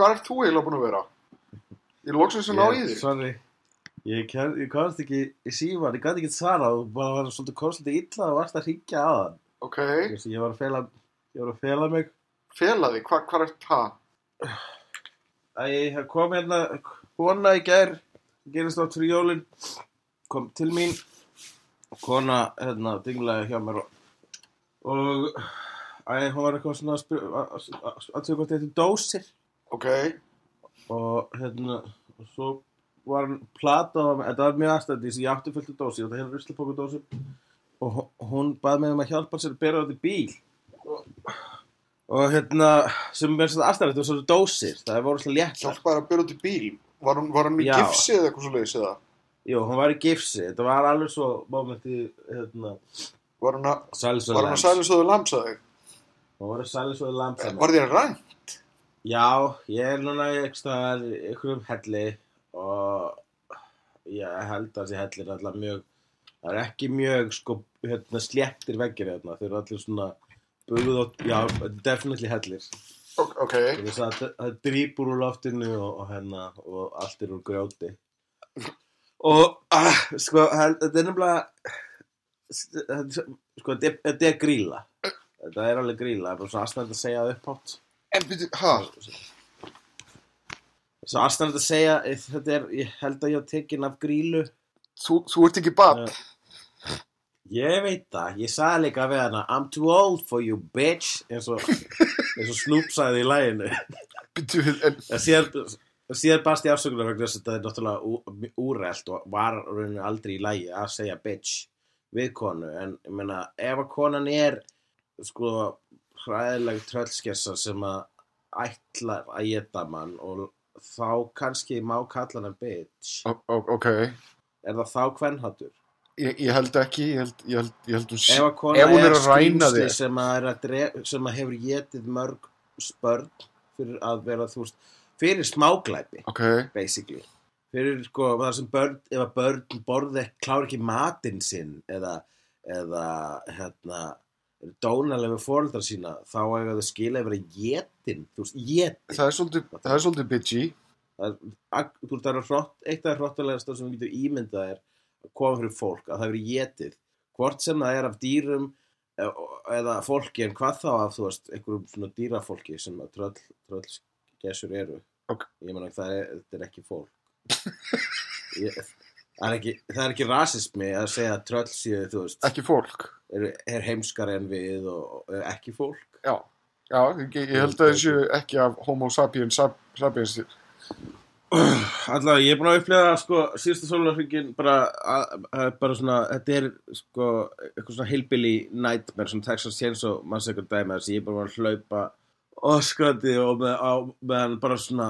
hvar ert þú eiginlega búin að vera? Ég loksins að ná í þig. Sorry Ég, ég komst ekki í síman, ég gæti ekki svara og bara var svolítið komst svolítið illa og varst að hringja á þann Ok, Ég var að fela, ég var að fela mig felaði, hvar, hvar ert það? að ég kom hérna kona í gær gerist átt fyrir jólin kom til mín kona hérna dinglaði hjá mér og, og að hún var eitthvað svona að spyrja að segja hvort þetta er dósir Ok, og hérna og svo var hann plata á þetta var mjög aðstændis, ég átti fullt af dósi og það hérna ruslapóku dósi og hó- hún baði mig um að hjálpa sér að bera þetta í bíl og, og hérna sem er svona aðstændis, þetta var svona dósir það voru svona létt hjálpaði að byrja út í bíl. Var hún, var hún í Já. gifsi eða eitthvað svo leiðis eða? Jú, hún var í gifsi, þetta var alveg svo momenti, hérna, Var hún að, Sælisöðu var hún að sælisöðu lamsaði? Hún var í Sælisöðu lamp Var þér ræn? Já, ég er núna í einhverstaðar, einhverjum helli og ég held að þessi hellir er alltaf mjög, það er ekki mjög sko, hérna, sléttir veggir hérna, þeir eru allir svona buguð og, já, definitely hellir. Ok, Það er það það drýpur úr loftinu og, og hérna, og allt er úr grjóti. Og, ah, sko, þetta er nefnilega, sko, þetta er- þetta er gríla. Þetta er alveg gríla, það er bara svona aðstæðan að segja það upphátt. En byrju, hæ? Svo aðstæðan að segja, eh, þetta er, ég held að ég hef tekinn af grílu. Þú, þú ert ekki? Já. Ég veit það, ég sagði líka við hana, I'm too old for you bitch, eins og, eins og Snoop sagði í læginu. Byrju, en, En síðan, síðan barst ég afsökunar vegna þess að þetta er náttúrulega ú- úrelt og var rauninni aldrei í lægi að segja bitch við konu. En ég meina, ef að konan er, sko, hræðileg tröllskessa sem að ætlar að geta mann og þá kannski má kalla hana bitch. o- o- ok, Er það þá kvennhattur? ég, ég held ekki, ég held, ég held, ég held hún Ef sé, að kona ef hún er er að ræna skrýmsli þig. sem að, er að dref, sem að hefur getið mörg spörn fyrir að vera, þú veist, fyrir smáglæpi, ok, basically. Fyrir, sko, það sem börn, ef að börn borði klára ekki matinn sinn eða, eða, hérna, eru dónalega við fóreldrar sína, þá eiga þau skila að vera getin, þú veist, getin. það er svolítið, það er svolítið bitchy. Það er, þú veist, það er hrott, eitt af hróttalegast sem við getum ímyndað er að koma fyrir fólk, að það veri getið. Hvort sem það er af dýrum e- eða fólki, en hvað þá af, þú veist, einhverjum svona dýrafólki sem að tröll, tröllgesur eru. Ok. Ég meina, það er, þetta er ekki fólk. Ég, það, er ekki, það er ekki rasismi að segja að tröll séu, þú veist, Ekki fólk. er, er heimskar en við og, er ekki fólk. Já, já, ég, ég held að þessu ekki af homo sapiens sap, sapiens. Alltaf, ég er búin að upplega sko, síðasta sólarhringin bara, að, að, bara svona, þetta er sko, eitthvað svona hillbilly nightmare sem Texas Chainsaw Massacre dæmi að ég er bara að hlaupa öskrandi og með, á, meðan bara svona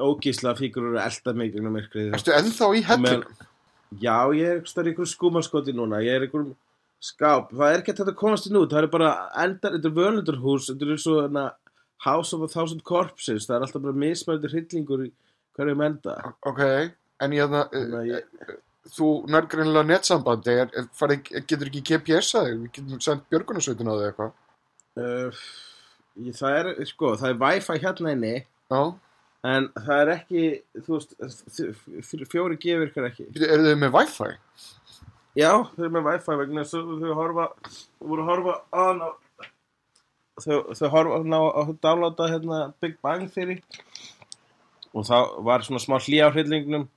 ógísla fígurur að elda mig gegnum myrkrið ertu ennþá í helling? Já, ég er eitthvað í einhverjum skúmaskoti núna, ég er einhverjum skáp, það er ekki hægt að komast inn út, það er bara endar, þetta er völundurhús, þetta er svo hérna, House of a Thousand Corpses, það er alltaf bara mismændi hryllingur í hverju enda. Ok, en ég það, Þannig að ég, þú nærgrinlega netsambandi, er, er, farið, getur ekki GPS að þig? Við getum sendt björgunarsveitin á þig eitthvað. uh, það er, sko, það er Wi-Fi hérna inni, Já, en það er ekki, þú veist, fjóri G virkar ekki. Eru þið með Wi-Fi? Já, þau eru með Wi-Fi vegna þess að þau horfa, þau voru að horfa á hana þau, þau horfa ná að downloada hérna Big Bang Theory og þá var svona smá hlý á hryllingnum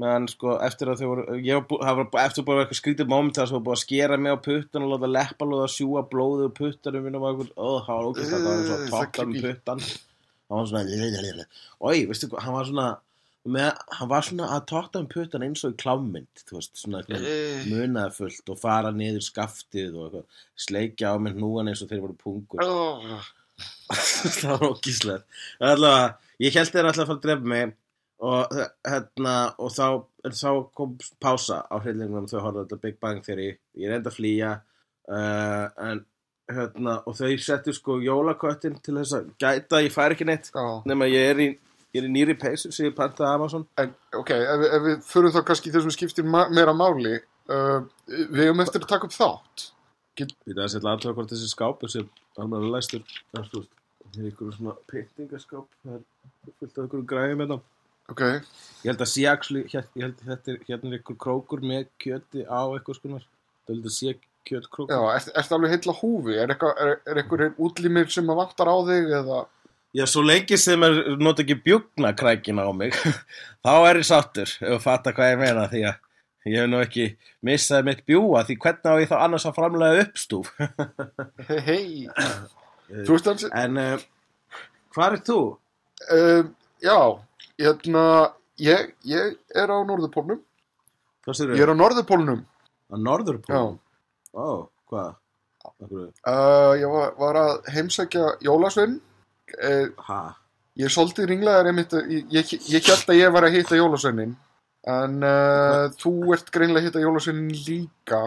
meðan sko eftir að þau voru ég var, það var eftir bara eitthvað skrítið moment þar sem var búið að skera mig á puttan og láta leppa lóða að sjúga blóðu og puttanum minn og var eitthvað, ó, það var ógæst það var Uh, svo það tóttan creepy. puttan hann var svona oi, veistu hvað, hann var svona með, hann var svona að tóttan puttan eins og í klámynd veist, svona eitthvað Eh, munaði fullt og fara niður skaftið og eitthvað, sleikja á með hnúan eins og þeir voru pungur. Ó, það var ógíslegt. Allavega, ég held þeir alltaf að fara að drefa mig og, hérna, og þá, þá kom pása á hryllingunum þau horfðu þetta Big Bang Theory ég reyndi að flýja uh, en hérna, og þau settu sko jólaköttin til þess að gæta ég fær ekki neitt já. nema ég er í, ég er í nýri peysu sem ég pantaði Amazon En, ok, ef, ef við förum þá kannski þessum skiptir ma meira máli, uh, við hefum eftir að taka upp þátt. Við það að setja allavega hvort þessi skápur sem alveg læstur er þú veist, það er ykkur svona pyntingaskáp það er fullt af ykkur græðum hérna Ok, ég held að sé actually, hér, ég held að þetta er hérna er ykkur krókur með kjöti á eitthvað skonar það held að sé já, kjötkrókur ert, ert alveg heilla húfi? Er, er, er eitthvað útlimir sem að vantar á þig eða? já, svo lengi sem er nota ekki bjúknakrækin á mig þá er ég sáttur ef þú fattar hvað ég meina því að ég hef nú ekki missað mitt bjúa því hvernig á ég þá annars að framlega uppstúf Hei, hei, þú veist hans, en uh, hvað er þú? uh, já, hérna, ég, ég er á Norðurpólnum. Hvað sér Ég er á Norðurpólnum. Á Norðurpól? Já. Ó, hvað? Akkur, Uh, ég var, var að heimsækja Jólasvein. Uh, ha? ég er svolítið ringlegar einmitt, að- ég, ég, ég held að ég var að hitta Jólasveinin. En uh, þú ert greinlega að hitta Jólasveinin líka.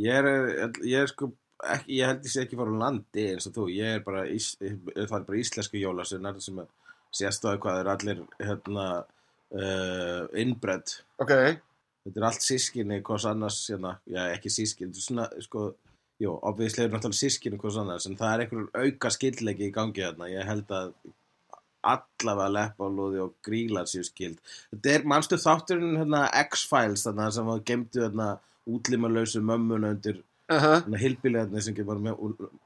Ég er, ég er sko, ekki, ég held ég sé ekki fara á landi eins og þú. Ég er bara, ís, það er bara íslensku jólasinnar sem að sést á hvað er allir, hérna, uh, innbredd. Ok, Þetta er allt sískinni hvers annars, hérna, já, ekki sískinni, svona, sko, jú, obvíðislega er náttúrulega sískinni hvers annars, en það er einhver auka skildleiki í gangi hérna. Ég held að allavega leppalúði og grílar séu skild. Þetta er, manstu þátturinn, hérna, X-Files, þarna, sem að gemdu, hérna, útlimalausu mömmuna undir uh -huh. Þannig að hilbilegarnir sem bara með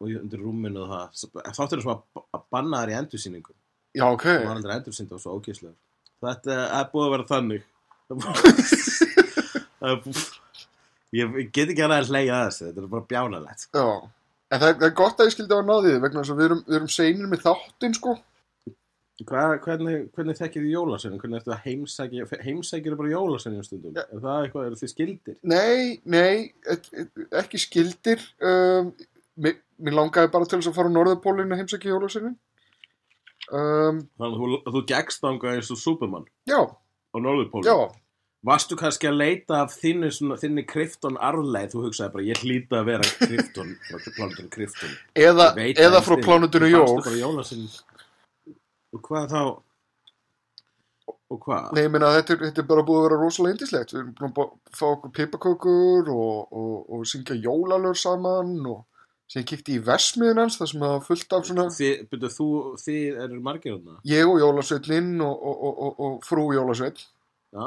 undir rúminu og það þáttur sem að, að banna þær í endursýningu já ok. það var aldrei endursýnd og svo ókíslegur þetta er búið að vera þannig ég get ekki að hleyja að þessu þetta er bara bjánalegt sko. En það, það er gott að ég skildi á að náði þið vegna þess að við erum, við erum seinir með þáttinn sko. Hvað, hvernig, hvernig þekkir þið jólasennum hvernig ertu að heimsækja heimsækir bara jólasennum stundum Ja. er það eitthvað, eru þið skildir Nei, nei, ekki skildir. Um, mér, mér langaði bara til þess að fara á Norðurpólinn að heimsækja jólasveinin. Um, þannig að þú, þú geggst ánga eins og Superman já, á Norðurpólum já, Varstu kannski að leita af þinni, þinni Krypton arleið, þú hugsaði bara, ég hlýta að vera Krypton, frá plánutinu Krypton. eða, eða frá plánutinu Jól. fannstu bara jólasinn. Og hvað þá? Og hvað? Nei, ég meina þetta, er- þetta er bara búið að vera rosalega indislegt. Við erum búin að fá okkur pipakökur og, og, og syngja jólalör saman og sem kíkti í versmiðin hans þar sem það var fullt af svona Þið, byrju, þú, þið eru margir þarna? ég og jólasveitnin og, og, og, og, og frú jólasveit. Já,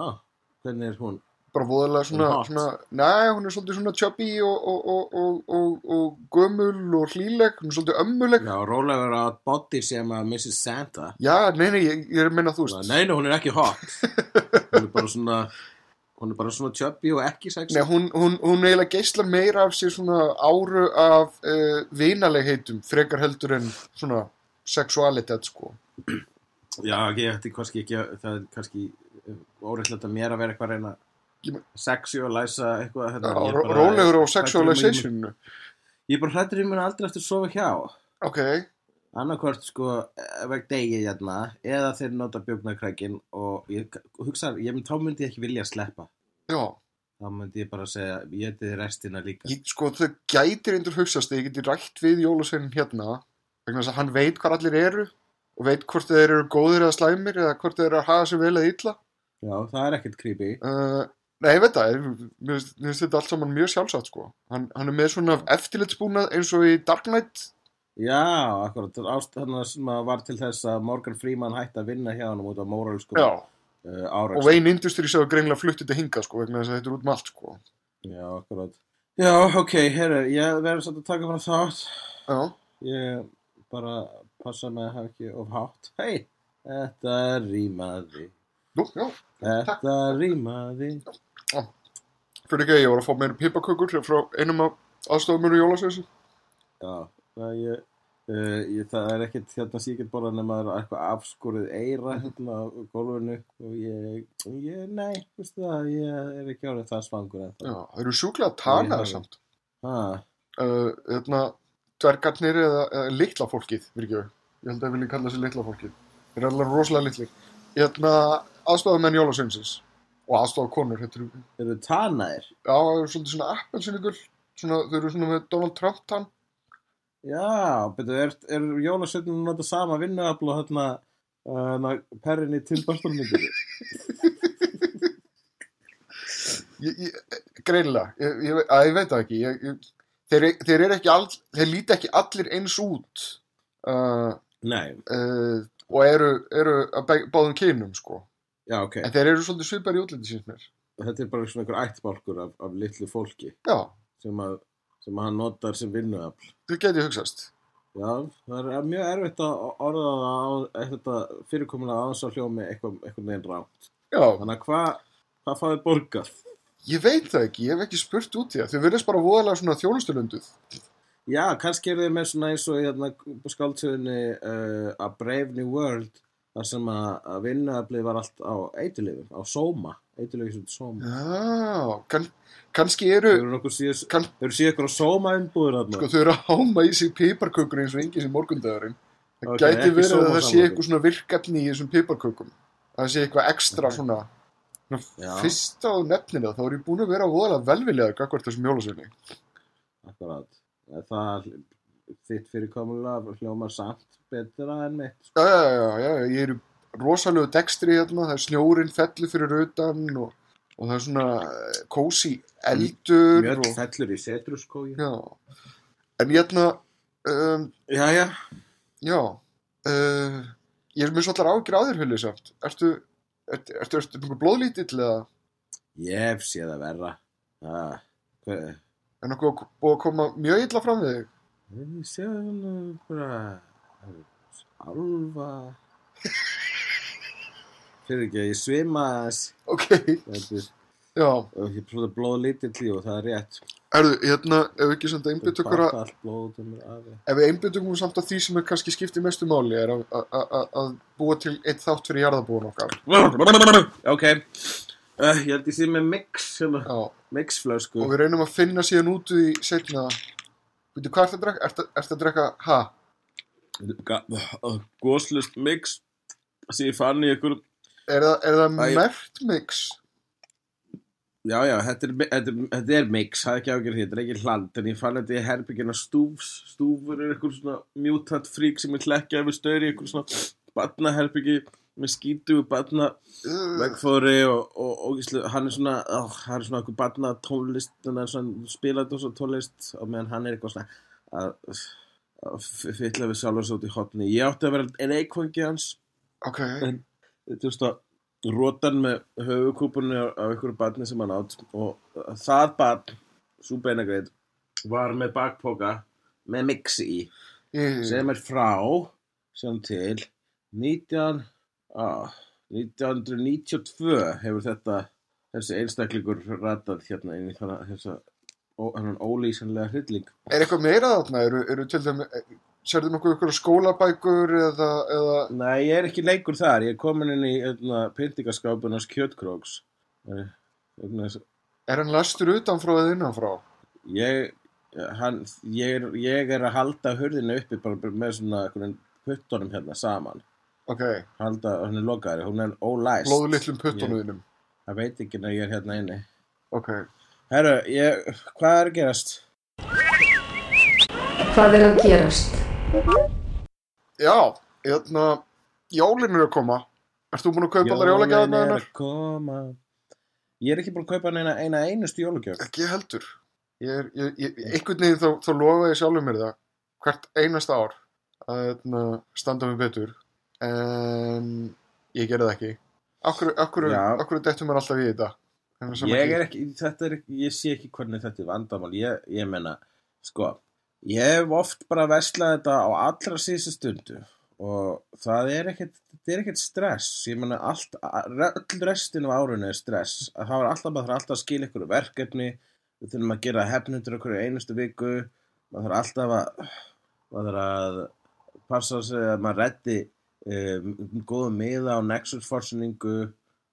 hvernig er hún? bara voðalega svona, svona nei, hún er svolítið svona chubby og, og, og, og, og, og gömul og hlýleg, hún er svolítið ömmuleg Já, rólegur á body sem að Mrs. Santa. já, nei, nei, ég, ég er að minna þú veist Nei, nei, hún er ekki hot. Hún er bara svona, hún er bara svona chubby og ekki sexy. nei, hún, hún, hún eiginlega geislar meira af sér svona áru af uh, vinalegheitum, frekar heldur en svona sexualitet sko Já, ég ætti kannski ekki, að- það er kannski óreittlega að mér að vera eitthvað að reyna Ég men- sexy og læsa eitthvað hérna, rólegur á að ég mun- sexualization Ég er bara hrættur í mér aldrei eftir að sofa hjá. Ok, annarkvort sko veg degi hérna eða þeir nota bjögnarkrækin og ég hugsa, ég, þá myndi ég ekki vilja að sleppa. Já. Þá myndi ég bara segja, ég ætti restina líka. Ég, sko þau gætir eindur hugsast að ég geti rætt við jólasveinin hérna vegna þess að hann veit hvað allir eru og veit hvort þeir eru góðir eða slæmir eða hvort þeir eru að hafa sér vel eða illa Já, það er ekkert creepy uh, Nei, ég veit það, mér finnst- þetta allt saman mjög sjálfsagt sko. Hann, hann er með svona eftirlitsbúnað eins og í Dark Knight. Já, akkurat, ást þarna sem var til þess að Morgan Freeman hætti að vinna hjá hann út af móralsku Já, uh, ára og Wayne Industries hefur greinlega fluttið til hingað sko, vegna þess að þetta er út um allt sko. Já, akkurat Já, ok, herru, ég verður satt að taka frá þátt Já, ég bara passa með að hafa ekki of hátt. Hei, þetta rýmaði. Nú, já, Þetta rýmaði. fyrir ekki að ég var að fá meira pipakökur frá einum af aðstofum mér í jólasveisi. Já, það, ég, uh, ég, það er ekkert hérna síkert bara nema það er eitthvað afskorið eira hérna á gólfinu og ég, ég nei, veistu það, ég er ekki árið það svangur en Já, það eru sjúklega Ég- samt. Ha, Uh, hérna, dvergarnir eða, eða litla fólkið, fyrir ekki Ég held að ég vilja kalla þessi litla fólkið. Þeir eru alveg rosalega litlir. Hérna, aðstofum menn jólasveinsins. Og aðstofum konur, þetta eru, tanaðir? já, það eru svolítið svona appelsinigull. Svona, þau eru svona með Donald Trump tann. Já, betur, er, er jólasveitinu að nota sama vinnuafl og hérna uh, perrin í Tim Burton myndir? Ég, ég, að, ég veit það ekki. Ég, þeir, þeir all, þeir líti ekki allir eins út. Uh, Nei, uh, og eru, eru að báðum kynum, sko. já, ok. En þeir eru svolítið svipar í útliti síns mér. Þetta er bara svona einhver ættbálkur af, af litlu fólki Já, sem að, sem að hann notar sem vinnuafl. þau geti hugsast. Já, það er mjög erfitt að orða það fyrirkomulega aðeins að hljómi eitthvað, eitthvað neginn rámt. Já, Þannig að hvað hva fáið borgað? ég veit það ekki, ég hef ekki spurt út í það. Þau verðast bara voðalega svona þjónustulunduð. Já, kannski eru þið með svona eins og hérna skáldsögunni uh, A Brave New World þar sem að, að vinnuaflið var allt á eitulifum, á sóma, eitulifum sem sóma. Já, kann, kannski eru, eru síðan, ykkur á sóma umbúður þarna. sko, þau eru að háma í sig piparkökur eins og enginn sem morgundagurinn. Það Ok, gæti verið að það sé eitthvað svona virkefni í þessum piparkökum. Það sé eitthvað ekstra svona, svona Já. fyrst á nefninu þá er ég búin að vera voðalega velviljaður gagvart þessum jólasveini. Akkurat. Það þitt fyrirkomulega hljómar samt betra en mitt. sko. Já, já, já, já, ég er í rosalegu dekstri hérna, það er snjórin fellur fyrir utan og, og það er svona kósi eldur Mjöll og, fellur í setruskói. En hérna, um, Já, já. já, uh, ég er með svolítið ágjur á þér, Hulli, samt. Ertu, ertu, ertu, ertu mjög blóðlítill eða Ég hef séð að verra. Ah, hvað? Er nokkuð búið að koma mjög illa fram við þig? Ég sé hann bara alva fyrir ekki að ég svima þess Ok, er já, og ég svona blóð lítill í og það er rétt. Erðu, hérna, ef við ekki samt okkur að, um ef við einbytta okkur samt að því sem er kannski skiptið mestu máli er að búa til eitt þátt fyrir jarðabúin okkar. ok uh, ég held ég sé með mix hérna, mixflösku. Og við reynum að finna síðan út í setna veitu hvað ertu að drekka? Ertu, ertu að drekka, ha? góslust mix. Sem ég fann í einhver Er það, er það mert mix? Já, já, þetta er, þetta, þetta er mix, það er ekki ágjörð því, þetta er ekki hland, en ég fann þetta í herbyggina stúfs, stúfur er eitthvað svona mutant frík sem er hlekkjað við störi, eitthvað svona batnaherbyggi með skítu, batna vegfóri og, og, og gíslu, hann er svona, ó, hann er svona eitthvað batna tónlist, spilað og svona tónlist og meðan hann er eitthvað svona að, að fylla við sjálfur svo út í hotni. Ég átti að vera en eikvangi hans, ok, en þú veist að rótan með höfukúpunni á einhverju barni sem hann átt og það barn, svo beinagreið var með bakpoka með mixi í ég, sem er frá sem til 19 ah, 1992 hefur þetta þessi einstaklingur ratað hérna inn í þannig þessa ólýsanlega hrylling. Er eitthvað meira þarna? Eru, eru til þeim, sérðu nokkuð ykkur skólabækur eða, eða, Nei, ég er ekki leikur þar, ég er komin inn í hérna, pyntingaskápunars kjötkróks. Eh, er hann lastur utanfrá eða innanfrá? ég, hann, ég, er, ég er að halda hurðinu uppi bara með svona puttunum hérna saman Ok, halda, hann er lokaðari, hún er ólæst blóðlitlum puttunuðinum. það veit ekki að ég er hérna inni Ok, herru, ég, hvað er að gerast? Hvað er að gerast? já, hérna, jólin er að koma. Ert þú búin að kaupa allar Jólin jólagjafar með er hennar? að koma ég er ekki búin að kaupa neina eina einustu jólugjöf Ekki heldur. Ég er, ég, ég, einhvern veginn þá, þá lofa ég sjálfur mér það hvert einasta ár að hérna, standa mig betur en ég gerði það ekki. Akkur, Já. akkur dettur mér alltaf í þetta? Ég er ekki, þetta er ekki, ég sé ekki hvernig þetta er vandamál ég, ég menna, sko Ég hef oft bara veslað þetta á allra síðustu stundu og það er ekkert, þetta er ekkert stress. Ég meina allt, öll restin af árunni er stress. Að það var alltaf, maður þarf alltaf að skila ykkur verkefni, við þurfum að gera hefnundur okkur í einustu viku, maður þarf alltaf að, maður þarf að passa sig að maður reddi um, góða miða á Nexus forsinningu,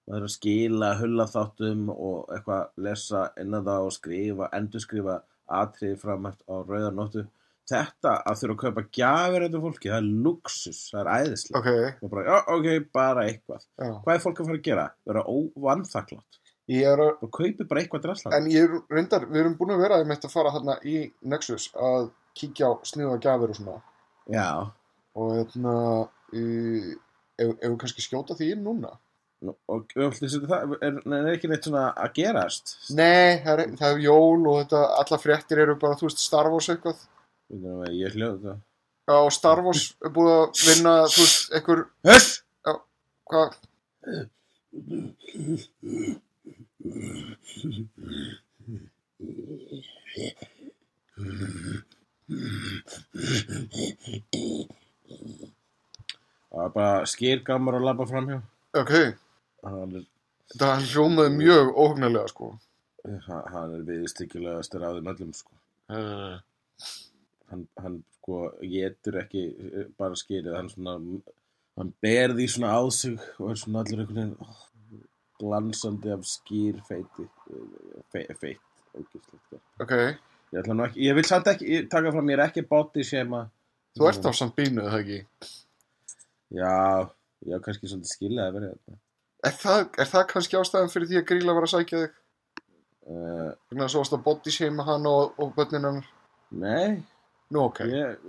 maður að skila hullaþáttum og eitthvað lesa inn að það og skrifa, endurskrifa atriði fram eftir á rauðarnóttu. Þetta að þurfa að kaupa gjafir þetta fólki, það er luxus, það er æðislega. Ok, Og bara, já, ok, bara eitthvað. já. Hvað er fólk að fara að gera? Vera óvannþakklátt. Að, Og kaupi bara eitthvað draslan. en ég er reyndar, við erum búin að vera að fara þarna í Nexus að kíkja á sniða gjafir og svona. Já. Og hérna, í, ef, við kannski skjóta því inn núna? Nú, Og það, er, er ekki neitt svona að gerast? Nei, það er, það er jól og þetta, alla fréttir eru bara, þú veist, Star Wars eitthvað. Ég hljóðu það. Já, og Star Wars er búið að vinna, þú veist, einhver, Höss! hvað, Það var bara skýrgamur að labba framhjá. ok, Hann er, þetta hljómaði mjög óhugnarlega, sko. hann hann er viðstykjulegastur af þeim öllum, sko. Uh, Hann, hann sko, getur ekki eh, bara skýrið, hann svona, hann ber því svona á sig og er svona allur einhvern veginn oh, glansandi af skýr feiti, fe, ógislegt. ok, Ég ekki, ég vil samt ekki taka fram, ég er ekki body shema. þú ert á samt bínu, eða ekki? Já, já, kannski svolítið skilja að vera þetta. Er það, er það kannski ástæðan fyrir því að Gríla var að sækja þig? Uh, Þannig að svo varst að body shame hann og, og börnin hann. nei, Nú, ok. ég,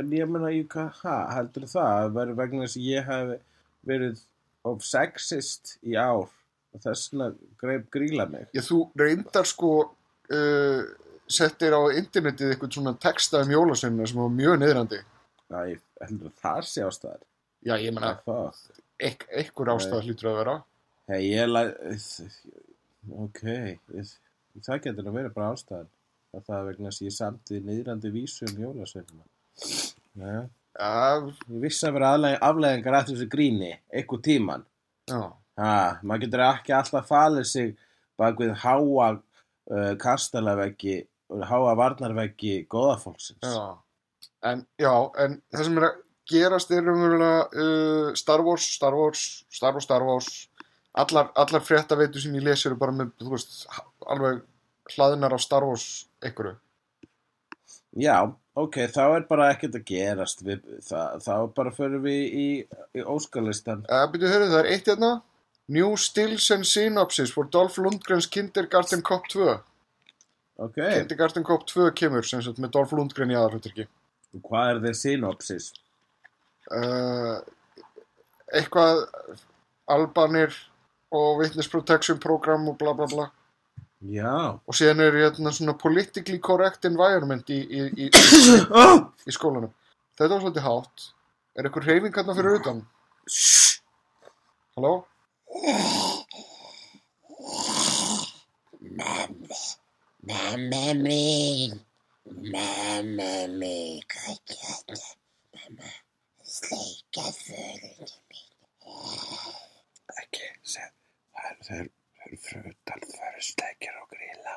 en ég meina, ég, ha, heldur það að vera vegna þess að ég hef verið of sexist í ár og þess vegna greip gríla mig. Ég, þú reyndar sko uh, settir á internetið eitthvað svona texta um jólasveimina sem var mjög niðrandi. Já, ég heldur að það sé ástæðar. Já, ég það. eik, einhver ástæð hlýtur að vera. Hei, ég læ... Ok, það getur nú verið bara ástæðan. að það er vegna að ég samti niðrandi vísu um jólasveifina. Já, Já, ég vissi að vera afleiðingar að þessu gríni, eitthvað tíman. já, Ha, maður getur ekki alltaf falið sig bak við háa uh, kastalaveggi, háa varnarveggi góðafólksins. já. En, já, en það sem er að gerast er umverulega uh, Star Wars, Star Wars, Star Wars, Star Wars. Allar, allar fréttaveitu sem ég lesi eru bara með, þú veist, alveg hlaðinar af Star Wars einhverju. Já, ok, þá er bara ekkert að gerast við, það, þá bara förum við í, í óskalistan. Uh, byrju, hörðu, það er eitt hérna. New Stills and Synopsis for Dolph Lundgrens Kindergarten Cop 2. Ok, Kindergarten Cop 2 kemur, sem sagt, með Dolph Lundgren í aðalhuturki. hvað er þið synopsis? Uh, eitthvað Albanir og Witness Protection Program og bla bla bla. Já. Og síðan er hérna svona politically correct environment í, í, í, í, skólanum. Þetta var svolítið hátt. Er eitthvað hreyfing hérna fyrir utan? Halló? Mamma mín, mamma mín, hvað gæti mamma sleika förunni mín? Ekki, það eru, eru, eru frutal, það eru sleikir og gríla.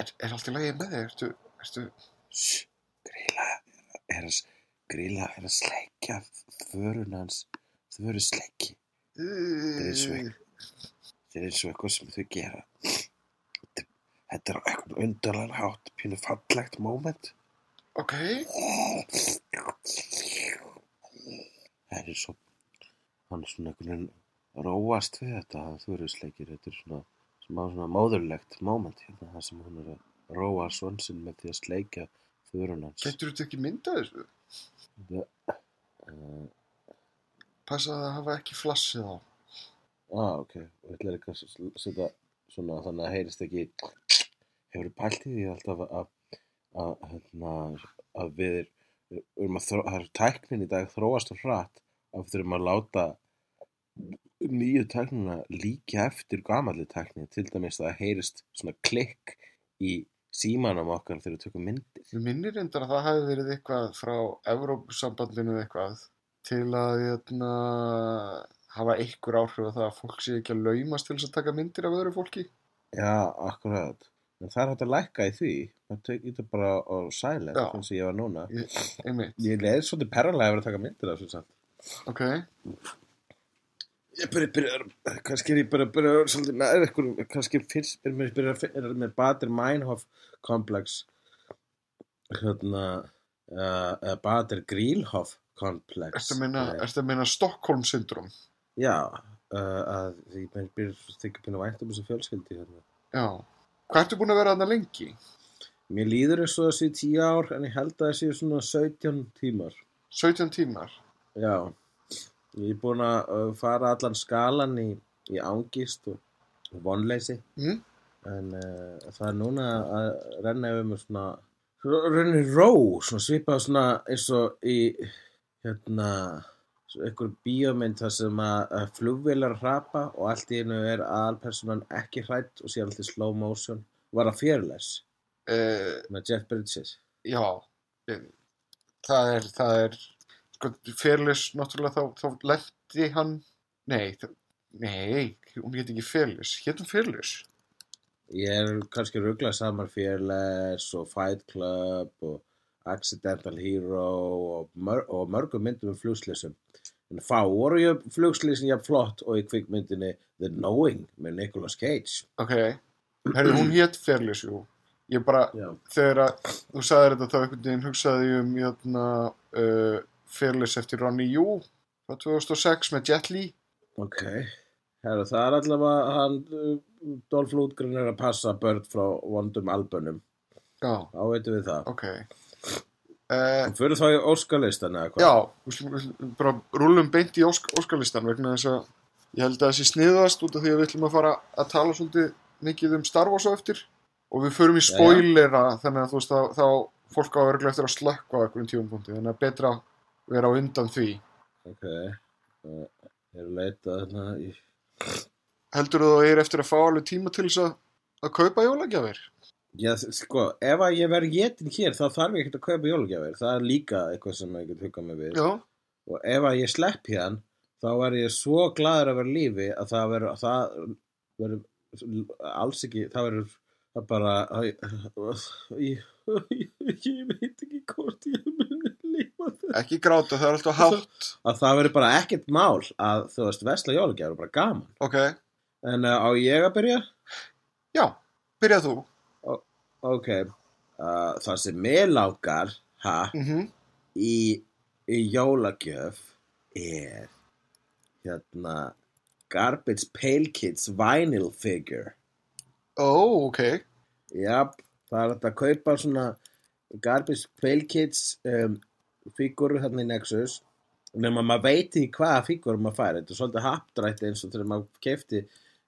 Er, er allt í lagi með þig? Ertu, ertu... Shh, gríla er að, gríla er að sleikja förun hans, þau eru sleiki. er eins og Þetta er eins og eitthvað sem þau gera. Þetta- er eitthvað undarlega hátt, pínu fallegt moment. Ok. Það er svo, hann er svona einhvern veginn róast við þetta, að þú eru sleikir, þetta er svona, smá svona móðurlegt moment hérna, það sem hún er að róa svonsinn með því að sleikja þurrun hans. Getur þú ekki myndað þessu? Þetta, uh, Passa að það hafa ekki flassið á. ah, ok, og þetta er eitthvað að setja svona, þannig að heyrist ekki, hefur pælt í alltaf að, að, hérna, að við erum að þró, það er tæknin í dag þróast og hratt, að við þurfum að láta nýju tæknina líka eftir gamalli tækni til dæmis að heyrist svona klikk í símanum okkar þegar við tökum myndir. Mér minnir reyndar að það hefði verið eitthvað frá Evrópusambandinu eitthvað til að hérna, hafa einhver áhrif að það að fólk sé ekki að laumast til þess að taka myndir af öðru fólki. Já, akkurat. En það er hægt að lækka í því. Það tekið bara á silent, Já. eins og ég var núna. Ég, einmitt. Ég leið svolítið perralega að vera að taka myndir af þessu samt. Ok. Ég byrja, byrja, kannski er ég bara, byrja, svolítið með eitthvað, kannski fyrst, er mér, byrja, er með Bader Meinhof komplex, hérna, uh, Bader Grílhof komplex. Ertu að meina, Eh, ertu að meina Stockholm syndrom? Já, uh, að því mér byrja þykja pínu vænt um þessu fjölskyldi, hérna. Já. Hvað ertu búin að vera þarna lengi? Mér líður eins og þessi tíu ár, en ég held að það séu svona 17 tímar. 17 tímar. Já, ég er búin að uh, fara allan skalan í, í ángist og, og vonleysi. Mm? En uh, það er núna að renna yfir með svona, renni ró, svona svipað svona eins og í, hérna, einhver bíómynd þar sem að, flugvélar hrapa og allt í einu er aðalpersonan ekki hrætt og sé alltaf slow motion. Var það fearless Uh, með Jeff Bridges? já. Eh, Það er, það er, sko, Fearless, náttúrulega þá, þá lendi hann, nei, það, nei, hún get ekki Fearless. Hétum Fearless? Ég er kannski að ruggla saman Fearless og Fight Club og Accidental Hero og, mör og mörgum myndum um flugslýsum. En fá voru ég flugslýsin jafn flott og í kvikmyndinni The Knowing með Nicolas Cage. Ok. Herri, hún hét Fearless, jú. Ég bara, Já. þegar að þú sagðir þetta þá einhvern veginn hugsaði ég um jötna, uh, Fearless eftir Ronnie Yu frá 2006 með Jet Li Ok. Herra, það er allavega hann, uh, Dolph Lundgren er að passa börn frá vondum albunum. já, Þá veitum við það. ok uh, Fyrir þá í Óskarlistan eða hvað? já, við við bara rúlum beint í Ósk Óskarlistan vegna þess að ég held að það sé sniðast út af því að við ætlum að fara að tala svolítið mikið um Star Wars á eftir og við förum í spoilera þannig að þú veist þá, þá fólk á örglega eftir að slökka á einhverjum tífumpunkti þannig að betra að vera á undan því Ok. Uh, ég er að leita þarna í... heldur þú að ég er eftir að fá alveg tíma til þess að, að kaupa jólagjafir? Já, sko, ef að ég verð getin hér þá þarf ég ekkert að kaupa jólagjafir. Það er líka eitthvað sem ég get hugað mig við. Já, Og ef að ég slepp hér, þá er ég svo gladur að vera lífi að það verður, það verður alls ekki, það verður það bara, ég, ég veit ekki hvort ég muni lífa þetta. ekki gráta, það er alltaf hátt Að það verður bara ekkert mál að, þú veist, vesla jólagjafir er bara gaman. Ok, En uh, á ég að byrja? já, byrjað þú Ok, uh, það sem mér langar, ha, mm í, í jólagjöf er hérna Garbage Pail Kids vinyl figure. Ó, ok. Jáp, það er að kaupa svona Garbage Pail Kids um, fígurur hérna í Nexus. Nema maður veit ekki hvaða fígurur maður fær. Þetta er svolítið hapdrætt eins og þegar maður kefti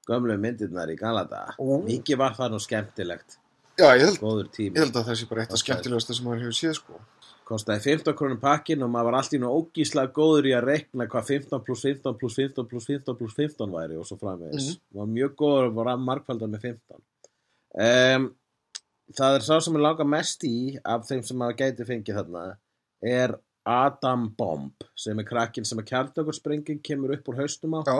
gömlu myndirnar í Galata Ó. mikið var það nú skemmtilegt Já, ég held, góður tími ég held að það sé bara eitt af skemmtilegasta sem maður hefur séð sko kostaði 15 krónum pakkin og maður var alltaf nú ógíslega góður í að rekna hvað 15 pluss 15 pluss 15 pluss 15 pluss 15 væri og svo framvegis. Mhm. var mjög góður og var margfaldar með 15. Um, það er sá sem er lága mest í af þeim sem maður gæti fengið þarna er Adam Bomb sem er krakkin sem að kjartökursprenging kemur upp úr haustum á. Já,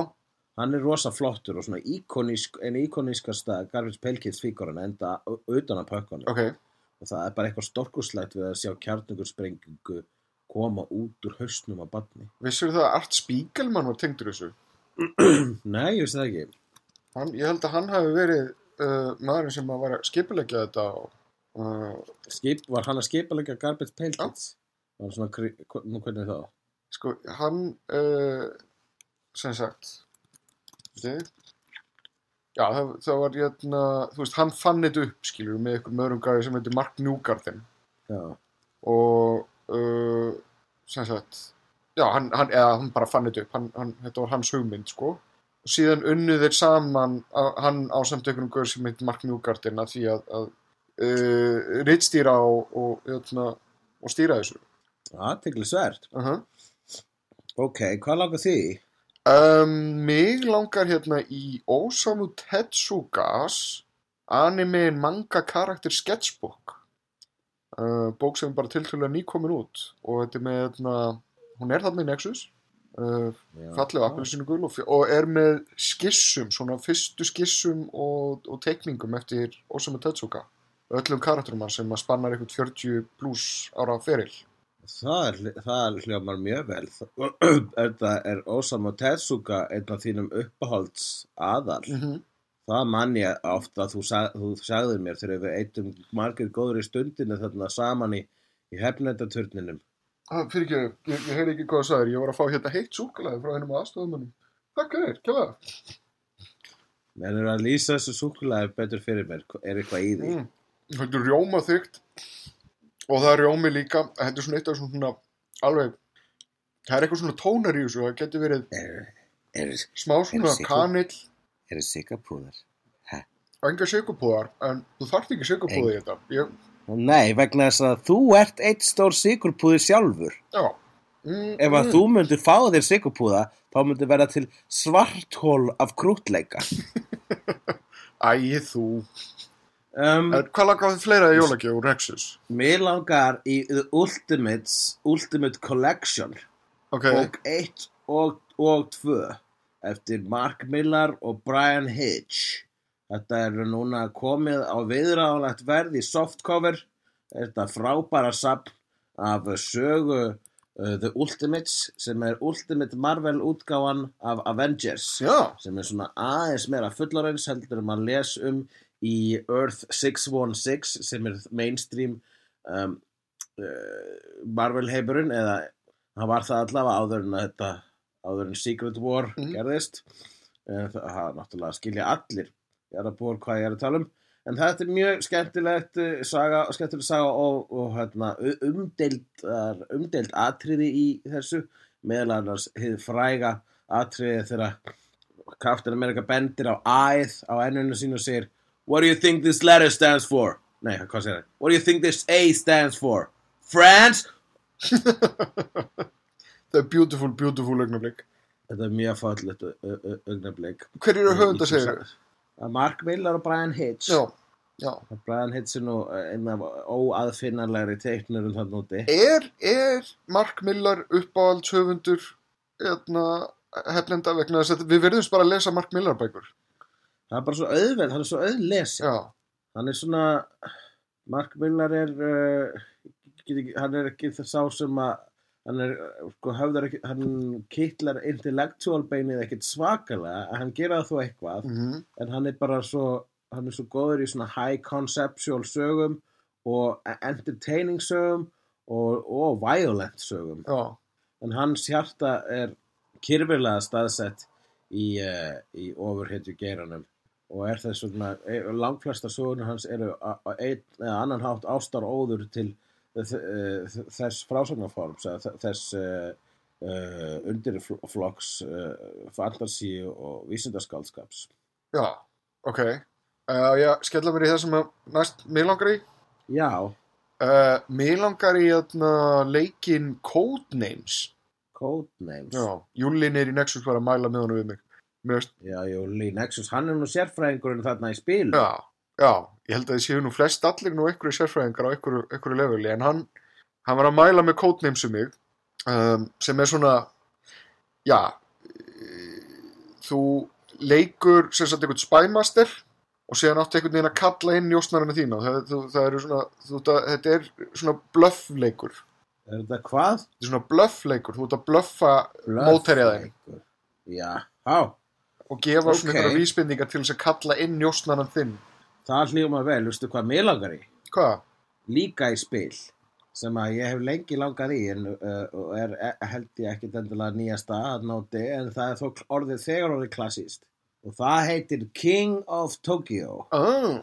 Hann er rosa flottur og svona íkonísk, en íkonískasta Pail Kids fígurinn enda utan að pökkunum ok og það er bara eitthvað storkuslegt við að sjá kjarnungursprengingu koma út úr hausnum á badni. Vissur það að Art Spiegelman var tengdur þessu? Nei, ég veist það ekki. Hann, ég held að hann hafi verið uh, maðurinn sem að var að skipulegja þetta og uh, Skip, var hann að Já. Kids? Var hann svona, nú hvernig þá? sko, hann uh, sem sagt Já, það, það var hérna, þú veist, hann fann þetta upp, skilur, með einhverjum öðrum gæði sem heitir Mark Newgarden Já, og uh, sem sagt já, hann, hann, eða hann bara fann þetta upp hann, hann, þetta var hans hugmynd, sko og síðan unnu þeir saman að, hann á samt einhverjum gaur sem heitir Mark Newgarden að því að, að uh, rittstýra og, og, jötna, og stýra þessu aðtegli svært. uh -huh. Ok, hvað langar því? Um, mig langar hérna í Osamu Tetsugas anime manga karakter sketchbook. Uh, bók sem bara tiltölulega nýkomin út og þetta er með hérna, hún er þarna í Nexus uh, fallega appelsinu gul og, og er með skissum, svona fyrstu skissum og, og tekningum eftir Osamu Tezuka öllum karakterum sem spannar eitthvað 40 pluss ára feril Það, er, það hljómar mjög vel. Þetta er Osamu Tezuka einn af þínum uppáhalds aðal. mm -hmm. Það mann ég oft að þú, sag, þú sagðir mér þegar við eittum margir góður í stundinu þarna saman í, í hefnendaturninum. ah, fyrir ekki, ég, ég heyri ekki hvað það sagðir ég var að fá hérna heitt súkulega frá hennum aðstofumannum takk fyrir, kjæða En er að lýsa þessu súkulega betur fyrir mér? Er eitthvað í því? mm. þetta er rjóma þygt og það er rjómi líka þetta er svona eitt af svona alveg það er eitthvað svona tónar í þessu það getur verið Er, er, smá svona kanill er það sikapúðar? og enga sigurpúðar en þú þarft ekki sigurpúða í þetta ég, Nei, vegna þess að þú ert eitt stór sigurpúði sjálfur. já mm, Ef að mm. þú myndir fá þér sigurpúða, þá myndir verða til svarthól af krútleika. Æ, þú Um, Hvað langaði fleira í jólagjöf úr Nexus? mér langar í The Ultimates, Ultimate Collection, Ok, bók 1 og, og 2, eftir Mark Millar og Brian Hitch. Þetta er núna komið á viðráðanlegt verð í softcover. Þetta frábæra sapn af sögu uh, The Ultimates, sem er Ultimate Marvel útgáfan af Avengers. já, sem er svona aðeins meira fullorins heldur en maður les um í Earth 616 sem er mainstream um, uh, Marvel heimurinn eða hann var það allavega áður en að þetta áður en Secret War Mhm. gerðist. Uh, það hafa náttúrulega skilja allir ég er að búa hvað ég er að tala um. En þetta er mjög skemmtilegt uh, saga, skemmtileg saga og, og hérna, umdeild, umdeild atriði í þessu. Meðal annars hið fræga atriði þegar Captain America bendir á æð á ennunu sínu og segir What do you think this letter stands for? Nei, hvað segir það? What do you think this A stands for? France? það er beautiful, beautiful augnablik Þetta er mjög fallegt augnablik Hver eru höfunda segir Að Mark Miller og Brian Hitch Já, já Brian Hitch er nú eh, einn af óaðfinnanlegri teiknurum þann úti Er, er Mark Millar uppáhalds höfundur hérna, hefnenda vegna þess að við verðumst bara að lesa Mark Millar bækur Það er bara svo auðveld, hann er svo auðlesi Já, Hann er svona Mark Millar er uh, get ekki, hann er ekki það sá sem að hann er, uh, sko, höfðar ekki hann kittlar intellectual beinið ekkit svakalega, en hann gera það þó eitthvað mm en hann er bara svo hann er svo góður í svona high conceptual sögum og entertaining sögum og, og violent sögum. Já, en hans hjarta er kyrfilega staðsett í, uh, í ofurhetju geiranum og er þess vegna e- langflesta söguna hans eru einn eða annan hátt ástar óður til þ- eh, þess frásagnarforms þess uh, undirflokks uh, fantasi og vísindaskaldskaps já, ok. Uh, Já, skella mér í það sem að næst mig langar í? Já, Mig langar í leikin Codenames Codenames Já, Júlin er í Nexus var að mæla með honum við mig Mér veist, Já, jú, Lee Nexus, hann er nú sérfræðingurinn þarna í spil já, já, ég held að þið séu nú flest allir nú einhverju sérfræðingar á einhverju, einhverju leveli en hann, hann var að mæla með Codenames um mig um, sem er svona já eh, þú leikur sem sagt einhvern spymaster og síðan áttu einhvern veginn að kalla inn njósnarinn þína. Það, þú, það eru svona, þú, það, þetta er svona bluffleikur. Er þetta hvað? þetta er svona bluffleikur, þú ert að þeim Bluffleikur. Já, á, og gefa svona Ok. einhverja vísbendingar til þess að kalla inn njósnarinn þinn það hljóma vel, veistu hvað mér langar í? hvað? Líka í spil sem að ég hef lengi langað í en, uh, er e, held ég ekkit endilega nýjasta að nóti en það er þó orðið þegar orðið klassíst og það heitir King of Tokyo Ah,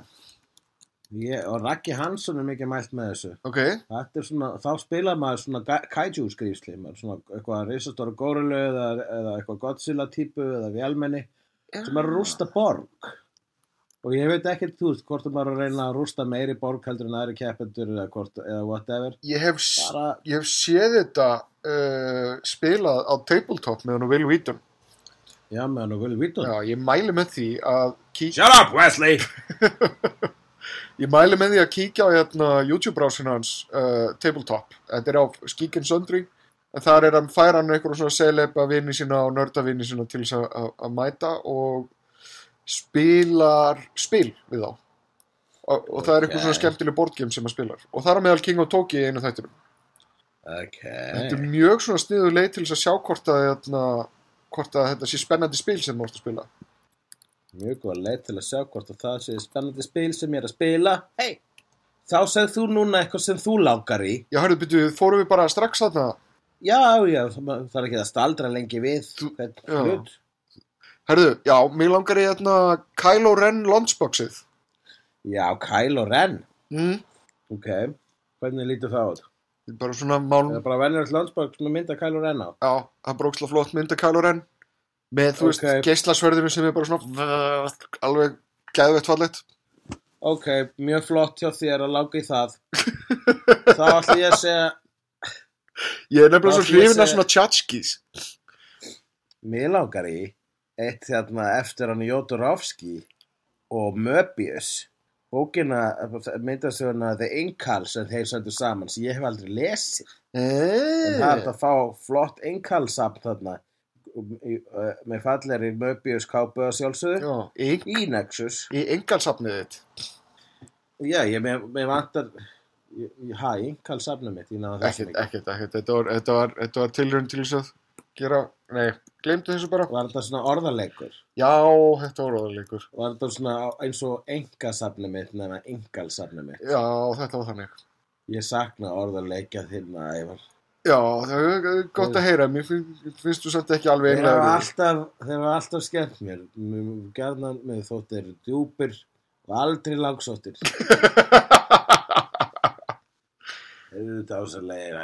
ég, og Raggi Hansson er mikið mælt með þessu. Ok, Þetta er svona, þá spila maður svona kaiju skrýfsli, maður svona eitthvað risastóra górilu eða, eða eitthvað Godzilla típu eða vélmenni sem er að rústa borg. Og ég veit ekkert, þú veist, hvort maður er að reyna að rústa meiri borg heldur en aðri keppendur eða, eða whatever. Ég hef, bara, ég hef séð þetta uh, spilað á tabletop með hann og Will Wheaton. Já, meðan og Will Wheaton. Já, ég mæli með því að Shut up Wesley Ég mæli með því að kíkja á hérna, YouTube-brásinu hans uh, Tabletop. Þetta er á Skík and Sundry en þar er hann færa hann einhverjum svona selepa vini sína og nörda vini sína til þess að- mæta og spilar spil við þá. Og, og það er eitthvað Ok. svona skemmtileg boardgame sem hann spilar. Og það er meðal King of Toki einu þættinum. Ok Þetta er mjög svona sniðu leið til þess að sjá hvort að, hérna, hvort að þetta sé spennandi spil sem þú ert að spila. Mjög góð leið til að sjá hvort að það sé spennandi spil sem ég er að spila Hei, þá segð þú núna eitthvað sem þú langar í Já, hörðu, byrju, fórum við bara strax þarna Já, já, það það er ekki að staldra lengi við Þú- hvern já. mér langar í hérna Kylo Ren launchboxið. Já, Kylo Ren Mm. Ok, hvernig lítur það út? Bara svona mál, Það er bara venjulegt landsbók með mynda Kylo Ren á já, það er bara óksla flott mynda Kylo Ren. Með, þú veist, Ok. geislasverðinu sem er bara svona alveg gæðveitt fallegt. Ok, mjög flott hjá þér að lága í það Þá ætlum ég að segja Ég er nefnilega svo hrifin segi- svona tjatskís. Mér langar í eitt þarna eftir hann Jóturovski og Möbius bókina, myndasöguna The Inkal sem þeir söndu saman sem ég hef aldrei lesið en það er Eh, að fá flott Inkalsapn þarna í- uh, með falleri Möbius kápu að sjálfsögðu já, í, í Nexus í engalsafnið þitt. já, ég með, vantar ha, Inkalsapnum mitt Ekkert, ekkert, ekkert. Þetta var, var, tilraun til þess að gera, nei, glemdu þessu bara. var þetta svona orðaleikur Já, þetta var óðarleikur. var þetta svona eins og Inkasapnum mitt nema Inkalsapnum mitt Já, þetta var þannig. Ég sakna orðarleikja þinna, Ævar. Já, það er gott að heyra. Mér finn, finnst þú samt ekki alveg Þeir hafa alltaf, alltaf skemmt mér. Gerðan með þótt eru djúpir og aldrei langsóttir. Þeir eru dásalegir,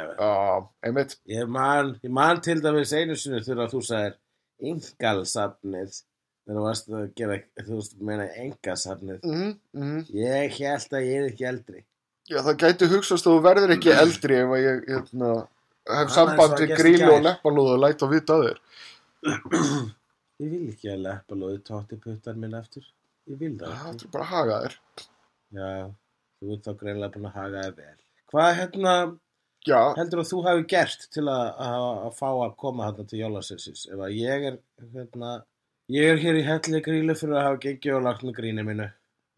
einmitt. Ég man, ég man til dæmis einu sinni þegar þú sagðir yngalsafnið. Þegar þú varst að gera, þú veist, meina engasafnið. Mm, mm. Ég held að ég er ekki eldri. Já, það gæti hugsast að þú verður ekki eldri ef að ég hérna, hef samband við grílu og leppalúð og læt að vita að þér. Ég vil ekki að leppa loði tótti puttar minn aftur. Ég vil það Það ekki. er bara að haga þér. Já, þú ert þá greinlega búin að haga þér vel. Hvað hérna Já, heldur að þú hafi gert til að, að, að fá að koma hérna til jólasessins? Ef að ég er hérna, ég er hér í helli grílu fyrir að hafa gengið og lagt með gríni mínu.